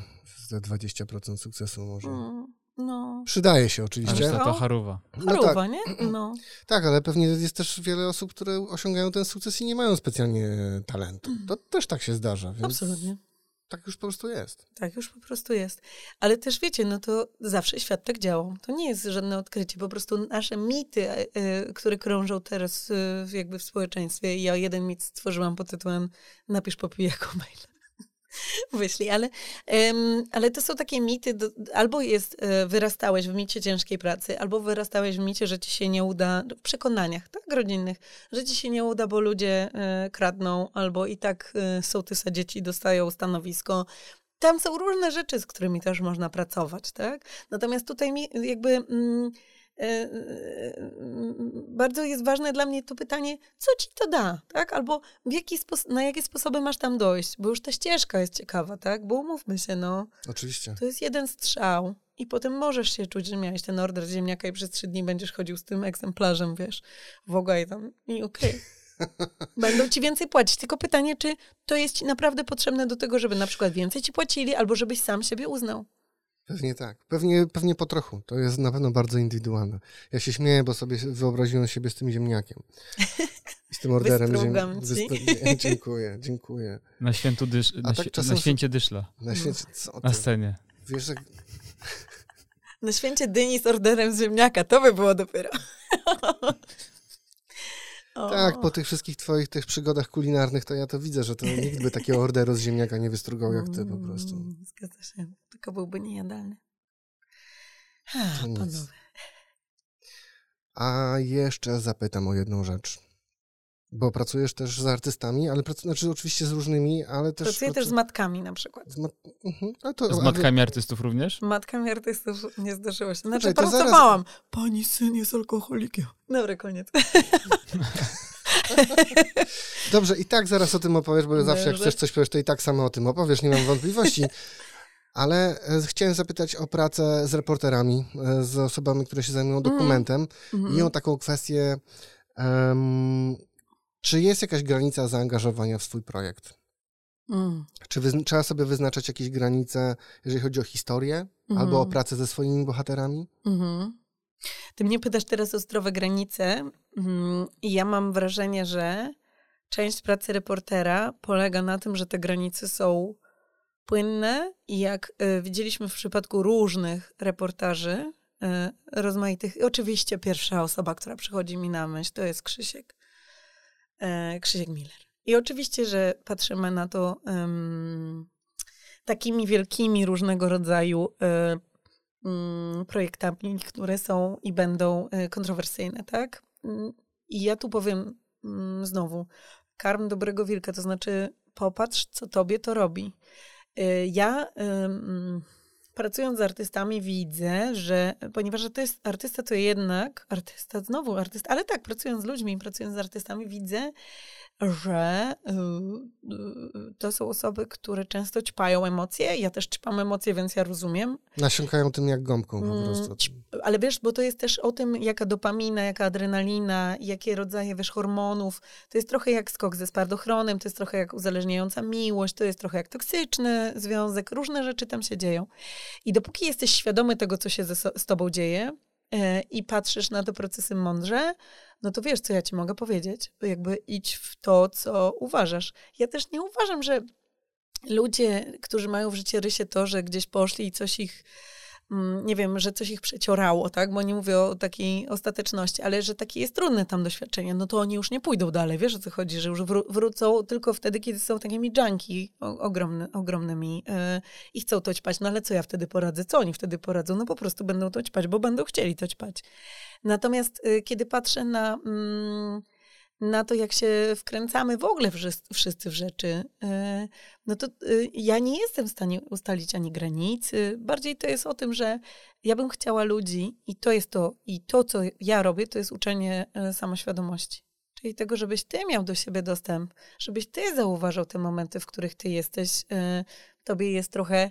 ze 20% sukcesu może. Mm, no. Przydaje się oczywiście. Ale to haruwa. Haruwa, no tak. nie? No. Tak, ale pewnie jest też wiele osób, które osiągają ten sukces i nie mają specjalnie talentu. To też tak się zdarza. Więc Absolutnie. Tak już po prostu jest. Tak już po prostu jest. Ale też wiecie, no to zawsze świat tak działał. To nie jest żadne odkrycie. Po prostu nasze mity, e, e, które krążą teraz e, jakby w społeczeństwie. Ja jeden mit stworzyłam pod tytułem Napisz popijaku maila wyślij, ale, um, ale to są takie mity, do, albo jest, e, wyrastałeś w micie ciężkiej pracy, albo wyrastałeś w micie, że ci się nie uda, w przekonaniach, tak, rodzinnych, że ci się nie uda, bo ludzie e, kradną, albo i tak e, sołtysa dzieci dostają stanowisko. Tam są różne rzeczy, z którymi też można pracować, tak? Natomiast tutaj mi jakby... Mm, bardzo jest ważne dla mnie to pytanie, co ci to da, tak? Albo w jaki na jakie sposoby masz tam dojść, bo już ta ścieżka jest ciekawa, tak? Bo umówmy się, no. Oczywiście. To jest jeden strzał i potem możesz się czuć, że miałeś ten order ziemniaka i przez trzy dni będziesz chodził z tym egzemplarzem, wiesz, w ogóle i tam i okej. Okay. Będą ci więcej płacić. Tylko pytanie, czy to jest ci naprawdę potrzebne do tego, żeby na przykład więcej ci płacili, albo żebyś sam siebie uznał. Pewnie tak. Pewnie, pewnie po trochu. To jest na pewno bardzo indywidualne. Ja się śmieję, bo sobie wyobraziłem siebie z tym ziemniakiem. Z tym orderem. Ziem... Wysp... Dziękuję, dziękuję. Na, świętu dysz... na, tak czasem... na święcie dyszla. Na, święcie... Co na scenie. Wiesz, że... Na święcie dyni z orderem ziemniaka. To by było dopiero. Tak, po tych wszystkich twoich tych przygodach kulinarnych, to ja to widzę, że to nikt by takiego orderu z ziemniaka nie wystrugał jak ty po prostu. Mm, zgadza się. Tylko byłby niejadalny. Ha, to A jeszcze zapytam o jedną rzecz. Bo pracujesz też z artystami, ale prac... znaczy oczywiście z różnymi, ale też... Pracuję też z matkami na przykład. Z, mat... mhm. to, z matkami artystów również? Matkami artystów nie zdarzyło się. Znaczy Słuchaj, pracowałam. Zaraz... Pani syn jest alkoholikiem. Dobry, koniec. Dobrze, i tak zaraz o tym opowiesz, bo zawsze jak chcesz coś powiesz, to i tak samo o tym opowiesz, nie mam wątpliwości. Ale e, chciałem zapytać o pracę z reporterami, e, z osobami, które się zajmują mhm. dokumentem mm. i o taką kwestię, um, czy jest jakaś granica zaangażowania w swój projekt? Mm. Czy trzeba sobie wyznaczać jakieś granice, jeżeli chodzi o historię mm. albo o pracę ze swoimi bohaterami? -hmm. Ty mnie pytasz teraz o zdrowe granice mm, i ja mam wrażenie, że część pracy reportera polega na tym, że te granice są płynne i jak y, widzieliśmy w przypadku różnych reportaży, y, rozmaitych, oczywiście pierwsza osoba, która przychodzi mi na myśl, to jest Krzysiek, Krzysiek Miller. I oczywiście, że patrzymy na to takimi wielkimi różnego rodzaju Mm, projektami, które są i będą y, kontrowersyjne, tak? Mm, I ja tu powiem mm, znowu, karm dobrego wilka, to znaczy popatrz, co tobie to robi. Ja pracując z artystami widzę, że ponieważ to jest artysta, to jednak artysta, znowu artysta, ale tak, pracując z ludźmi, pracując z artystami widzę, że y, y, to są osoby, które często ćpają emocje. Ja też ćpam emocje, więc ja rozumiem. Nasiąkają tym jak gąbką po mm, prostu. Ale wiesz, bo to jest też o tym, jaka dopamina, jaka adrenalina, jakie rodzaje, wiesz, hormonów. To jest trochę jak skok ze spardochronem, to jest trochę jak uzależniająca miłość, to jest trochę jak toksyczny związek. Różne rzeczy tam się dzieją. I dopóki jesteś świadomy tego, co się ze, z tobą dzieje yy, i patrzysz na te procesy mądrze, no to wiesz, co ja ci mogę powiedzieć. Jakby idź w to, co uważasz. Ja też nie uważam, że ludzie, którzy mają w życie rysie to, że gdzieś poszli i coś ich nie wiem, że coś ich przeciorało, tak? Bo nie mówię o takiej ostateczności, ale że takie jest trudne tam doświadczenie, no to oni już nie pójdą dalej. Wiesz o co chodzi, że już wró- wrócą tylko wtedy, kiedy są takimi junki ogromny, ogromnymi yy, i chcą to ćpać. No ale co ja wtedy poradzę? Co oni wtedy poradzą? No po prostu będą to ćpać, bo będą chcieli to ćpać. Natomiast yy, kiedy patrzę na... Yy, na to, jak się wkręcamy w ogóle wszyscy w rzeczy, e, no to e, ja nie jestem w stanie ustalić ani granicy. Bardziej to jest o tym, że ja bym chciała ludzi i to jest to, i to, co ja robię, to jest uczenie e, samoświadomości. Czyli tego, żebyś ty miał do siebie dostęp, żebyś ty zauważał te momenty, w których ty jesteś, tobie jest trochę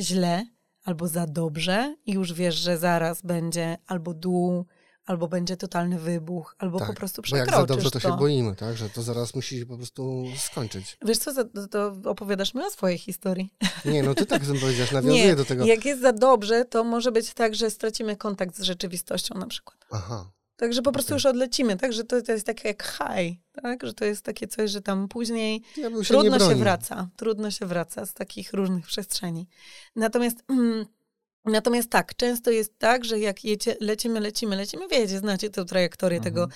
źle albo za dobrze i już wiesz, że zaraz będzie albo dół, albo będzie totalny wybuch, albo tak, po prostu przekroczysz bo jak za dobrze, to, to się boimy, tak? Że to zaraz musi się po prostu skończyć. Wiesz co, to opowiadasz mi o swojej historii. Nie, no ty tak powiedziałaś, nawiązuję Nie, do tego. jak jest za dobrze, to może być tak, że stracimy kontakt z rzeczywistością na przykład. Aha. Także po prostu okay. już odlecimy, tak? Że to, to jest takie jak high, tak? Że to jest takie coś, że tam później ja się trudno się wraca. Trudno się wraca z takich różnych przestrzeni. Natomiast... Mm, Natomiast tak, często jest tak, że jak jecie, lecimy, lecimy, lecimy, wiecie, znacie tę trajektorię mhm. tego,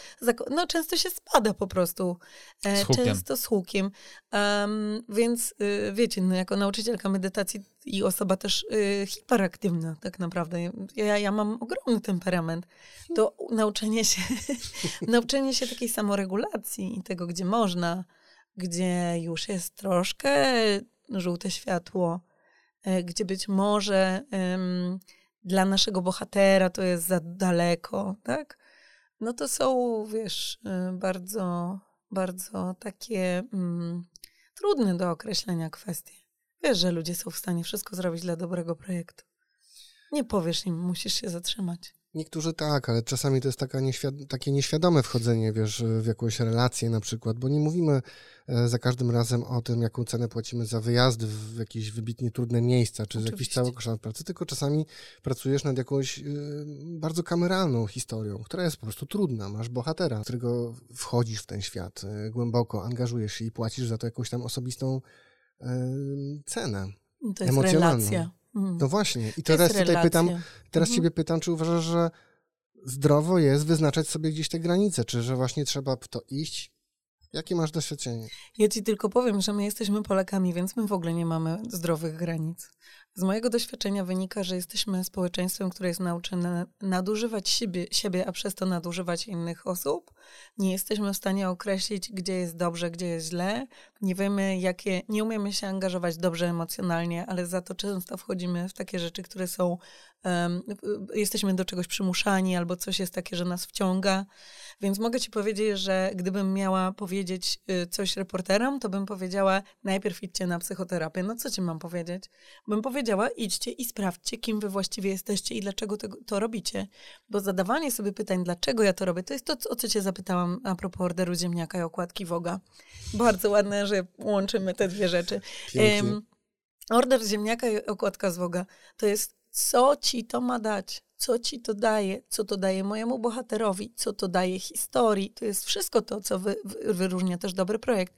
no często się spada po prostu, e, z często z hukiem, um, więc y, wiecie, no jako nauczycielka medytacji i osoba też y, hiperaktywna tak naprawdę, ja, ja mam ogromny temperament, to nauczenie się, nauczenie się takiej samoregulacji i tego, gdzie można, gdzie już jest troszkę żółte światło, gdzie być może um, dla naszego bohatera to jest za daleko, tak? No to są, wiesz, e, bardzo, bardzo takie um, trudne do określenia kwestie. Wiesz, że ludzie są w stanie wszystko zrobić dla dobrego projektu. Nie powiesz im, musisz się zatrzymać. Niektórzy tak, ale czasami to jest taka nieświad- takie nieświadome wchodzenie, wiesz, w jakąś relację na przykład, bo nie mówimy e, za każdym razem o tym, jaką cenę płacimy za wyjazdy w jakieś wybitnie trudne miejsca, czy Oczywiście. jakiś cały koszar pracy, tylko czasami pracujesz nad jakąś y, bardzo kameralną historią, która jest po prostu trudna. Masz bohatera, którego wchodzisz w ten świat y, głęboko, angażujesz się i płacisz za to jakąś tam osobistą y, cenę. To jest relacja. Mm. No właśnie. I teraz tutaj pytam, teraz mhm. ciebie pytam, czy uważasz, że zdrowo jest wyznaczać sobie gdzieś te granice, czy że właśnie trzeba w to iść? Jakie masz doświadczenie? Ja ci tylko powiem, że my jesteśmy Polakami, więc my w ogóle nie mamy zdrowych granic. Z mojego doświadczenia wynika, że jesteśmy społeczeństwem, które jest nauczone nadużywać siebie, siebie, a przez to nadużywać innych osób. Nie jesteśmy w stanie określić, gdzie jest dobrze, gdzie jest źle. Nie wiemy, jakie, nie umiemy się angażować dobrze emocjonalnie, ale za to często wchodzimy w takie rzeczy, które są, um, jesteśmy do czegoś przymuszani, albo coś jest takie, że nas wciąga. Więc mogę ci powiedzieć, że gdybym miała powiedzieć y, coś reporterom, to bym powiedziała, najpierw idźcie na psychoterapię. No co ci mam powiedzieć? Bym powiedziała, idźcie i sprawdźcie, kim wy właściwie jesteście i dlaczego to, to robicie. Bo zadawanie sobie pytań, dlaczego ja to robię, to jest to, o co cię zapytałam a propos orderu ziemniaka i okładki Woga. Bardzo ładne, że łączymy te dwie rzeczy. Um, order ziemniaka i okładka z Woga to jest, co ci to ma dać co ci to daje, co to daje mojemu bohaterowi, co to daje historii. To jest wszystko to, co wy, wyróżnia też dobry projekt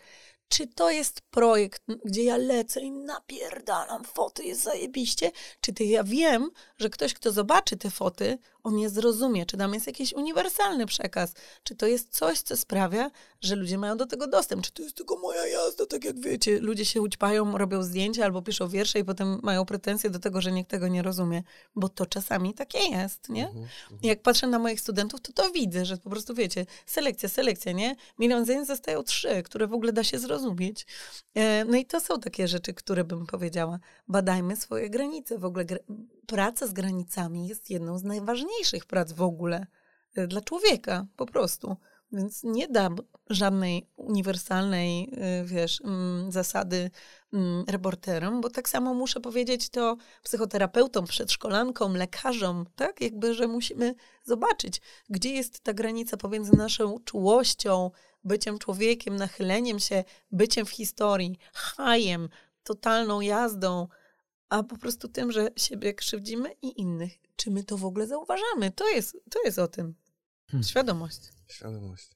czy to jest projekt, gdzie ja lecę i napierdalam foty, jest zajebiście, czy ty ja wiem, że ktoś, kto zobaczy te foty, on je zrozumie, czy tam jest jakiś uniwersalny przekaz, czy to jest coś, co sprawia, że ludzie mają do tego dostęp, czy to jest tylko moja jazda, tak jak wiecie, ludzie się ućpają, robią zdjęcia albo piszą wiersze i potem mają pretensje do tego, że nikt tego nie rozumie, bo to czasami takie jest, nie? Mhm, mhm. Jak patrzę na moich studentów, to to widzę, że po prostu wiecie, selekcja, selekcja, nie? Milion zdjęć zostają trzy, które w ogóle da się zrozumieć. E, no i to są takie rzeczy, które bym powiedziała, badajmy swoje granice, w ogóle praca z granicami jest jedną z najważniejszych prac w ogóle e, dla człowieka, po prostu. Więc nie da żadnej uniwersalnej, e, wiesz, mm, zasady mm, reporterom, bo tak samo muszę powiedzieć to psychoterapeutom, przedszkolankom, lekarzom, tak? Jakby, że musimy zobaczyć, gdzie jest ta granica pomiędzy naszą czułością, byciem człowiekiem, nachyleniem się, byciem w historii, hajem, totalną jazdą, a po prostu tym, że siebie krzywdzimy i innych. Czy my to w ogóle zauważamy? To jest, to jest o tym. Hmm. Świadomość. Świadomość.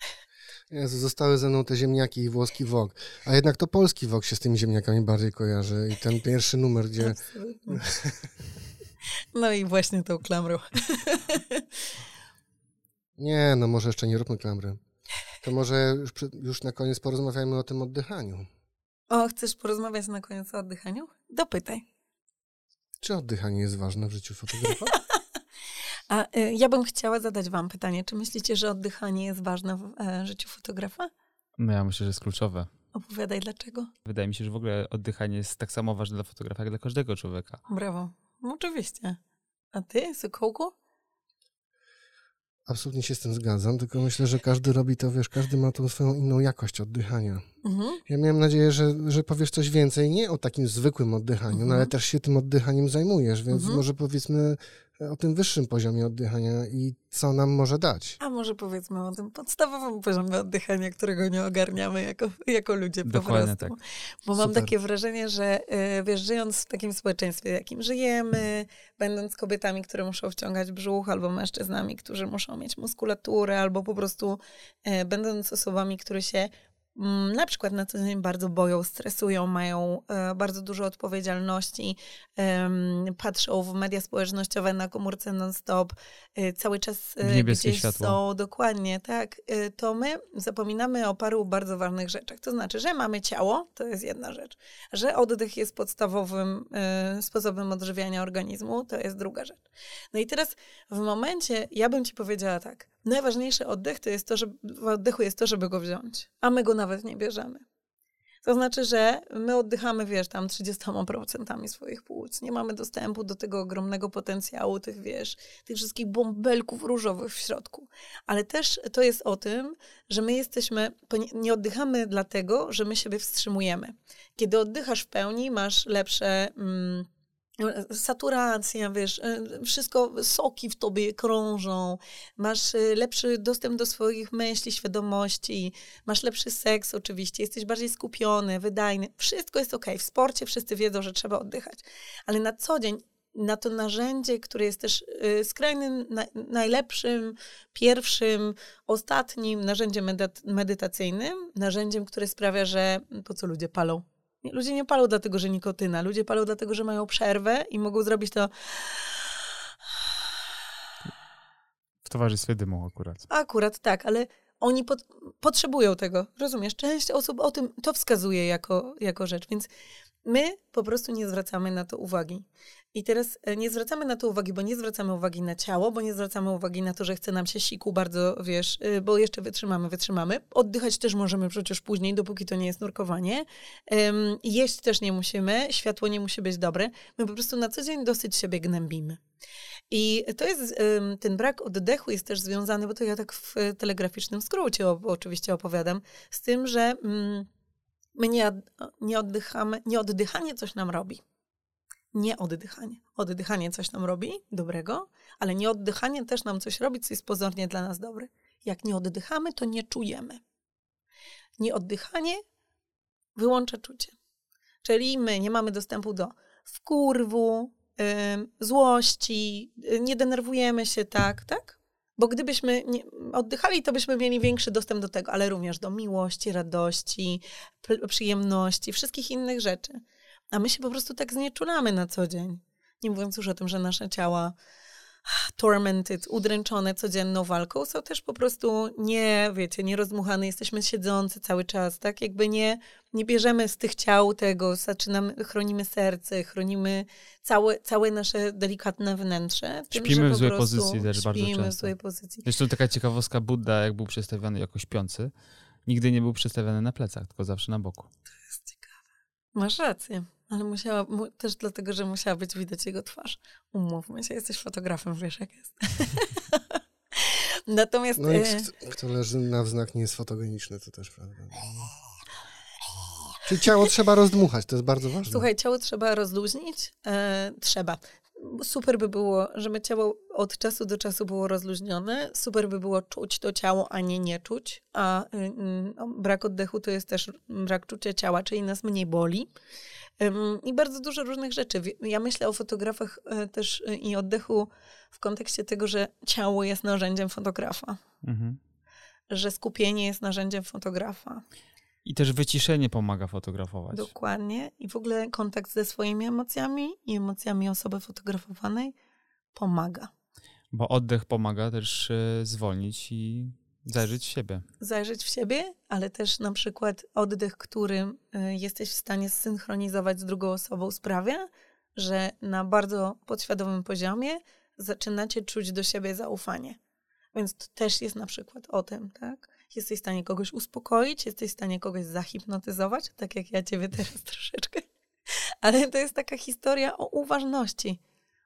Jezu, zostały ze mną te ziemniaki i włoski wok. A jednak to polski wok się z tymi ziemniakami bardziej kojarzy. I ten pierwszy numer, gdzie... No i właśnie tą klamrą. Nie, no może jeszcze nie róbmy klamry. To może już, już na koniec porozmawiajmy o tym oddychaniu. O, chcesz porozmawiać na koniec o oddychaniu? Dopytaj. Czy oddychanie jest ważne w życiu fotografa? A y, ja bym chciała zadać wam pytanie. Czy myślicie, że oddychanie jest ważne w e, życiu fotografa? No ja myślę, że jest kluczowe. Opowiadaj dlaczego. Wydaje mi się, że w ogóle oddychanie jest tak samo ważne dla fotografa, jak dla każdego człowieka. Brawo. No, oczywiście. A ty, Sokołku? Absolutnie się z tym zgadzam, tylko myślę, że każdy robi to, wiesz, każdy ma tą swoją inną jakość oddychania. Mhm. Ja miałem nadzieję, że, że powiesz coś więcej, nie o takim zwykłym oddychaniu, Mhm. no ale też się tym oddychaniem zajmujesz, więc Mhm. może powiedzmy o tym wyższym poziomie oddychania i co nam może dać. A może powiedzmy o tym podstawowym poziomie oddychania, którego nie ogarniamy jako, jako ludzie po Dokładnie prostu. tak. Bo mam Super. takie wrażenie, że y, wiesz, żyjąc w takim społeczeństwie, w jakim żyjemy, będąc kobietami, które muszą wciągać brzuch, albo mężczyznami, którzy muszą mieć muskulaturę, albo po prostu y, będąc osobami, które się na przykład na co dzień bardzo boją, stresują, mają e, bardzo dużo odpowiedzialności, patrzą w media społecznościowe na komórce non-stop, e, cały czas e, gdzieś światło. są, dokładnie, tak, to my zapominamy o paru bardzo ważnych rzeczach. To znaczy, że mamy ciało, to jest jedna rzecz, że oddech jest podstawowym sposobem odżywiania organizmu, to jest druga rzecz. No i teraz w momencie, ja bym ci powiedziała tak, najważniejszy oddech to jest to, że w oddechu jest to, żeby go wziąć, a my go nawet nie bierzemy. To znaczy, że my oddychamy, wiesz, tam 30% swoich płuc. Nie mamy dostępu do tego ogromnego potencjału, tych, wiesz, tych wszystkich bąbelków różowych w środku. Ale też to jest o tym, że my jesteśmy, nie oddychamy dlatego, że my siebie wstrzymujemy. Kiedy oddychasz w pełni, masz lepsze... Mm, saturacja, wiesz, e, wszystko, soki w tobie krążą, masz e, lepszy dostęp do swoich myśli, świadomości, masz lepszy seks oczywiście, jesteś bardziej skupiony, wydajny, wszystko jest okej. W sporcie wszyscy wiedzą, że trzeba oddychać, ale na co dzień na to narzędzie, które jest też y, skrajnym, na, najlepszym, pierwszym, ostatnim narzędziem medyt- medytacyjnym, narzędziem, które sprawia, że po co ludzie palą? Ludzie nie palą dlatego, że nikotyna. Ludzie palą dlatego, że mają przerwę i mogą zrobić to W towarzystwie dymu akurat. akurat tak, ale oni pot- potrzebują tego. Rozumiesz? Część osób o tym to wskazuje jako, jako rzecz, więc my po prostu nie zwracamy na to uwagi. I teraz e, nie zwracamy na to uwagi, bo nie zwracamy uwagi na ciało, bo nie zwracamy uwagi na to, że chce nam się siku bardzo, wiesz, y, bo jeszcze wytrzymamy, wytrzymamy. Oddychać też możemy przecież później, dopóki to nie jest nurkowanie. Ym, jeść też nie musimy, światło nie musi być dobre. My po prostu na co dzień dosyć siebie gnębimy. I to jest, ten brak oddechu jest też związany, bo to ja tak w telegraficznym skrócie oczywiście opowiadam, z tym, że mm, my nie, nie oddychamy, nie oddychanie coś nam robi. Nie oddychanie. Oddychanie coś nam robi dobrego, ale nie oddychanie też nam coś robi, co jest pozornie dla nas dobre. Jak nie oddychamy, to nie czujemy. Nieoddychanie wyłącza czucie. Czyli my nie mamy dostępu do wkurwu, złości, y, nie denerwujemy się tak, tak? Bo gdybyśmy nie, oddychali, to byśmy mieli większy dostęp do tego, ale również do miłości, radości, przyjemności, wszystkich innych rzeczy. A my się po prostu tak znieczulamy na co dzień. Nie mówiąc już o tym, że nasze ciała tormented, udręczone codzienną walką, są też po prostu nie, wiecie, nierozmuchane, jesteśmy siedzący cały czas, tak? Jakby nie, nie bierzemy z tych ciał tego, zaczynamy, chronimy serce, chronimy całe, całe nasze delikatne wnętrze. tym, Śpimy w złej pozycji też bardzo Śpimy w często. złej pozycji. Zresztą taka ciekawostka, Buddha, jak był przedstawiony jako śpiący, nigdy nie był przedstawiony na plecach, tylko zawsze na boku. Masz rację, ale musiała, mu, też dlatego, że musiała być widać jego twarz. Umówmy się, jesteś fotografem, wiesz jak jest. Natomiast... No i e, kto, kto leży na wznak nie jest fotogeniczny, to też prawda. Czyli ciało trzeba rozdmuchać, to jest bardzo ważne. Słuchaj, ciało trzeba rozluźnić? E, trzeba. Super by było, żeby ciało od czasu do czasu było rozluźnione. Super by było czuć to ciało, a nie nie czuć. A y, y, no, brak oddechu to jest też brak czucia ciała, czyli nas mniej boli. I bardzo dużo różnych rzeczy. Ja myślę o fotografach e, też y, i oddechu w kontekście tego, że ciało jest narzędziem fotografa, Mhm. że skupienie jest narzędziem fotografa. I też wyciszenie pomaga fotografować. Dokładnie. I w ogóle kontakt ze swoimi emocjami i emocjami osoby fotografowanej pomaga. Bo oddech pomaga też e, zwolnić i zajrzeć w siebie. Zajrzeć w siebie, ale też na przykład oddech, który e, jesteś w stanie zsynchronizować z drugą osobą, sprawia, że na bardzo podświadomym poziomie zaczynacie czuć do siebie zaufanie. Więc to też jest na przykład o tym, tak? Jesteś w stanie kogoś uspokoić, jesteś w stanie kogoś zahipnotyzować, tak jak ja ciebie teraz troszeczkę. Ale to jest taka historia o uważności.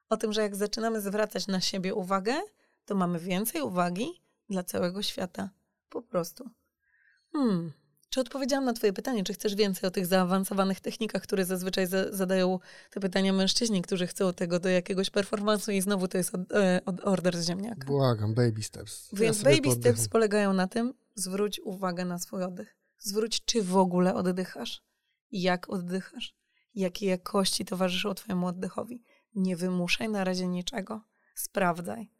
O tym, że jak zaczynamy zwracać na siebie uwagę, to mamy więcej uwagi dla całego świata. Po prostu. Hmm. Czy odpowiedziałam na Twoje pytanie? Czy chcesz więcej o tych zaawansowanych technikach, które zazwyczaj za zadają te pytania mężczyźni, którzy chcą tego do jakiegoś performansu i znowu to jest od, e, od order z ziemniaka? Błagam, baby steps. Więc ja baby steps polegają na tym, zwróć uwagę na swój oddech. Zwróć, czy w ogóle oddychasz jak oddychasz, jakiej jakości towarzyszą Twojemu oddechowi. Nie wymuszaj na razie niczego. Sprawdzaj.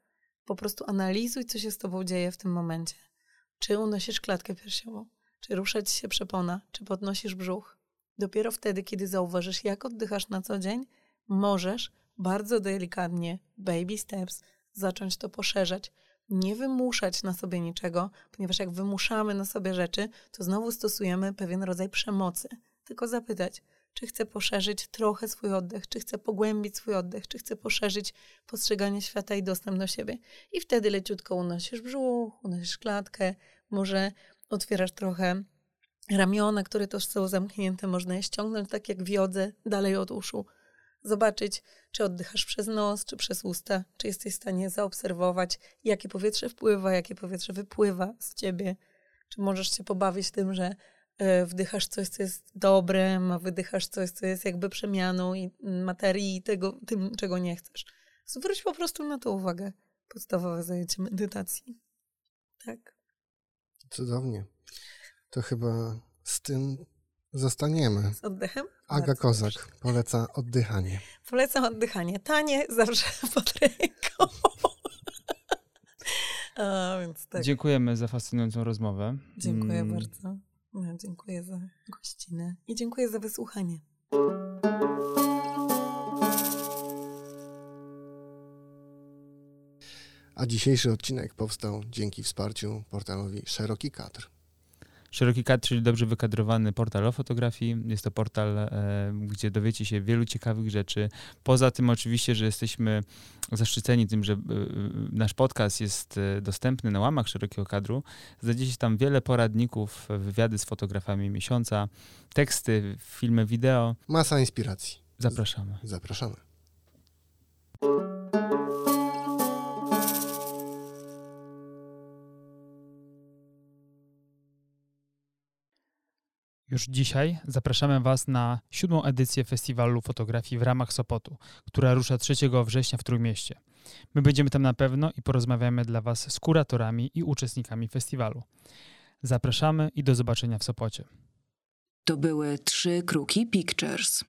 Po prostu analizuj, co się z Tobą dzieje w tym momencie. Czy unosisz klatkę piersiową? czy rusza ci się przepona, czy podnosisz brzuch. Dopiero wtedy, kiedy zauważysz, jak oddychasz na co dzień, możesz bardzo delikatnie, baby steps, zacząć to poszerzać. Nie wymuszać na sobie niczego, ponieważ jak wymuszamy na sobie rzeczy, to znowu stosujemy pewien rodzaj przemocy. Tylko zapytać, czy chcę poszerzyć trochę swój oddech, czy chcę pogłębić swój oddech, czy chcę poszerzyć postrzeganie świata i dostęp do siebie. I wtedy leciutko unosisz brzuch, unosisz klatkę, może otwierasz trochę ramiona, które też są zamknięte, można je ściągnąć tak jak wiodze dalej od uszu. Zobaczyć, czy oddychasz przez nos, czy przez usta, czy jesteś w stanie zaobserwować, jakie powietrze wpływa, jakie powietrze wypływa z ciebie. Czy możesz się pobawić tym, że e, wdychasz coś, co jest dobre, a wydychasz coś, co jest jakby przemianą i materii i tego, tym, czego nie chcesz. Zwróć po prostu na to uwagę. Podstawowe zajęcie medytacji. Tak. Cudownie. To chyba z tym zostaniemy. Z oddechem? Aga Bardzo Kozak dobrze. poleca oddychanie. Polecam oddychanie. Tanie, zawsze pod ręką. A, więc tak. Dziękujemy za fascynującą rozmowę. Dziękuję mm. bardzo. No, dziękuję za gościnę i dziękuję za wysłuchanie. A dzisiejszy odcinek powstał dzięki wsparciu portalowi Szeroki Kadr. Szeroki Kadr, czyli dobrze wykadrowany portal o fotografii. Jest to portal, e, gdzie dowiecie się wielu ciekawych rzeczy. Poza tym oczywiście, że jesteśmy zaszczyceni tym, że e, nasz podcast jest e, dostępny na łamach Szerokiego Kadru. Znajdziecie tam wiele poradników, wywiady z fotografami miesiąca, teksty, filmy, wideo. Masa inspiracji. Zapraszamy. Zapraszamy. Już dzisiaj zapraszamy Was na siódmą edycję Festiwalu Fotografii w ramach Sopotu, która rusza 3 września w Trójmieście. My będziemy tam na pewno i porozmawiamy dla Was z kuratorami i uczestnikami festiwalu. Zapraszamy i do zobaczenia w Sopocie. To były trzy kruki Pictures.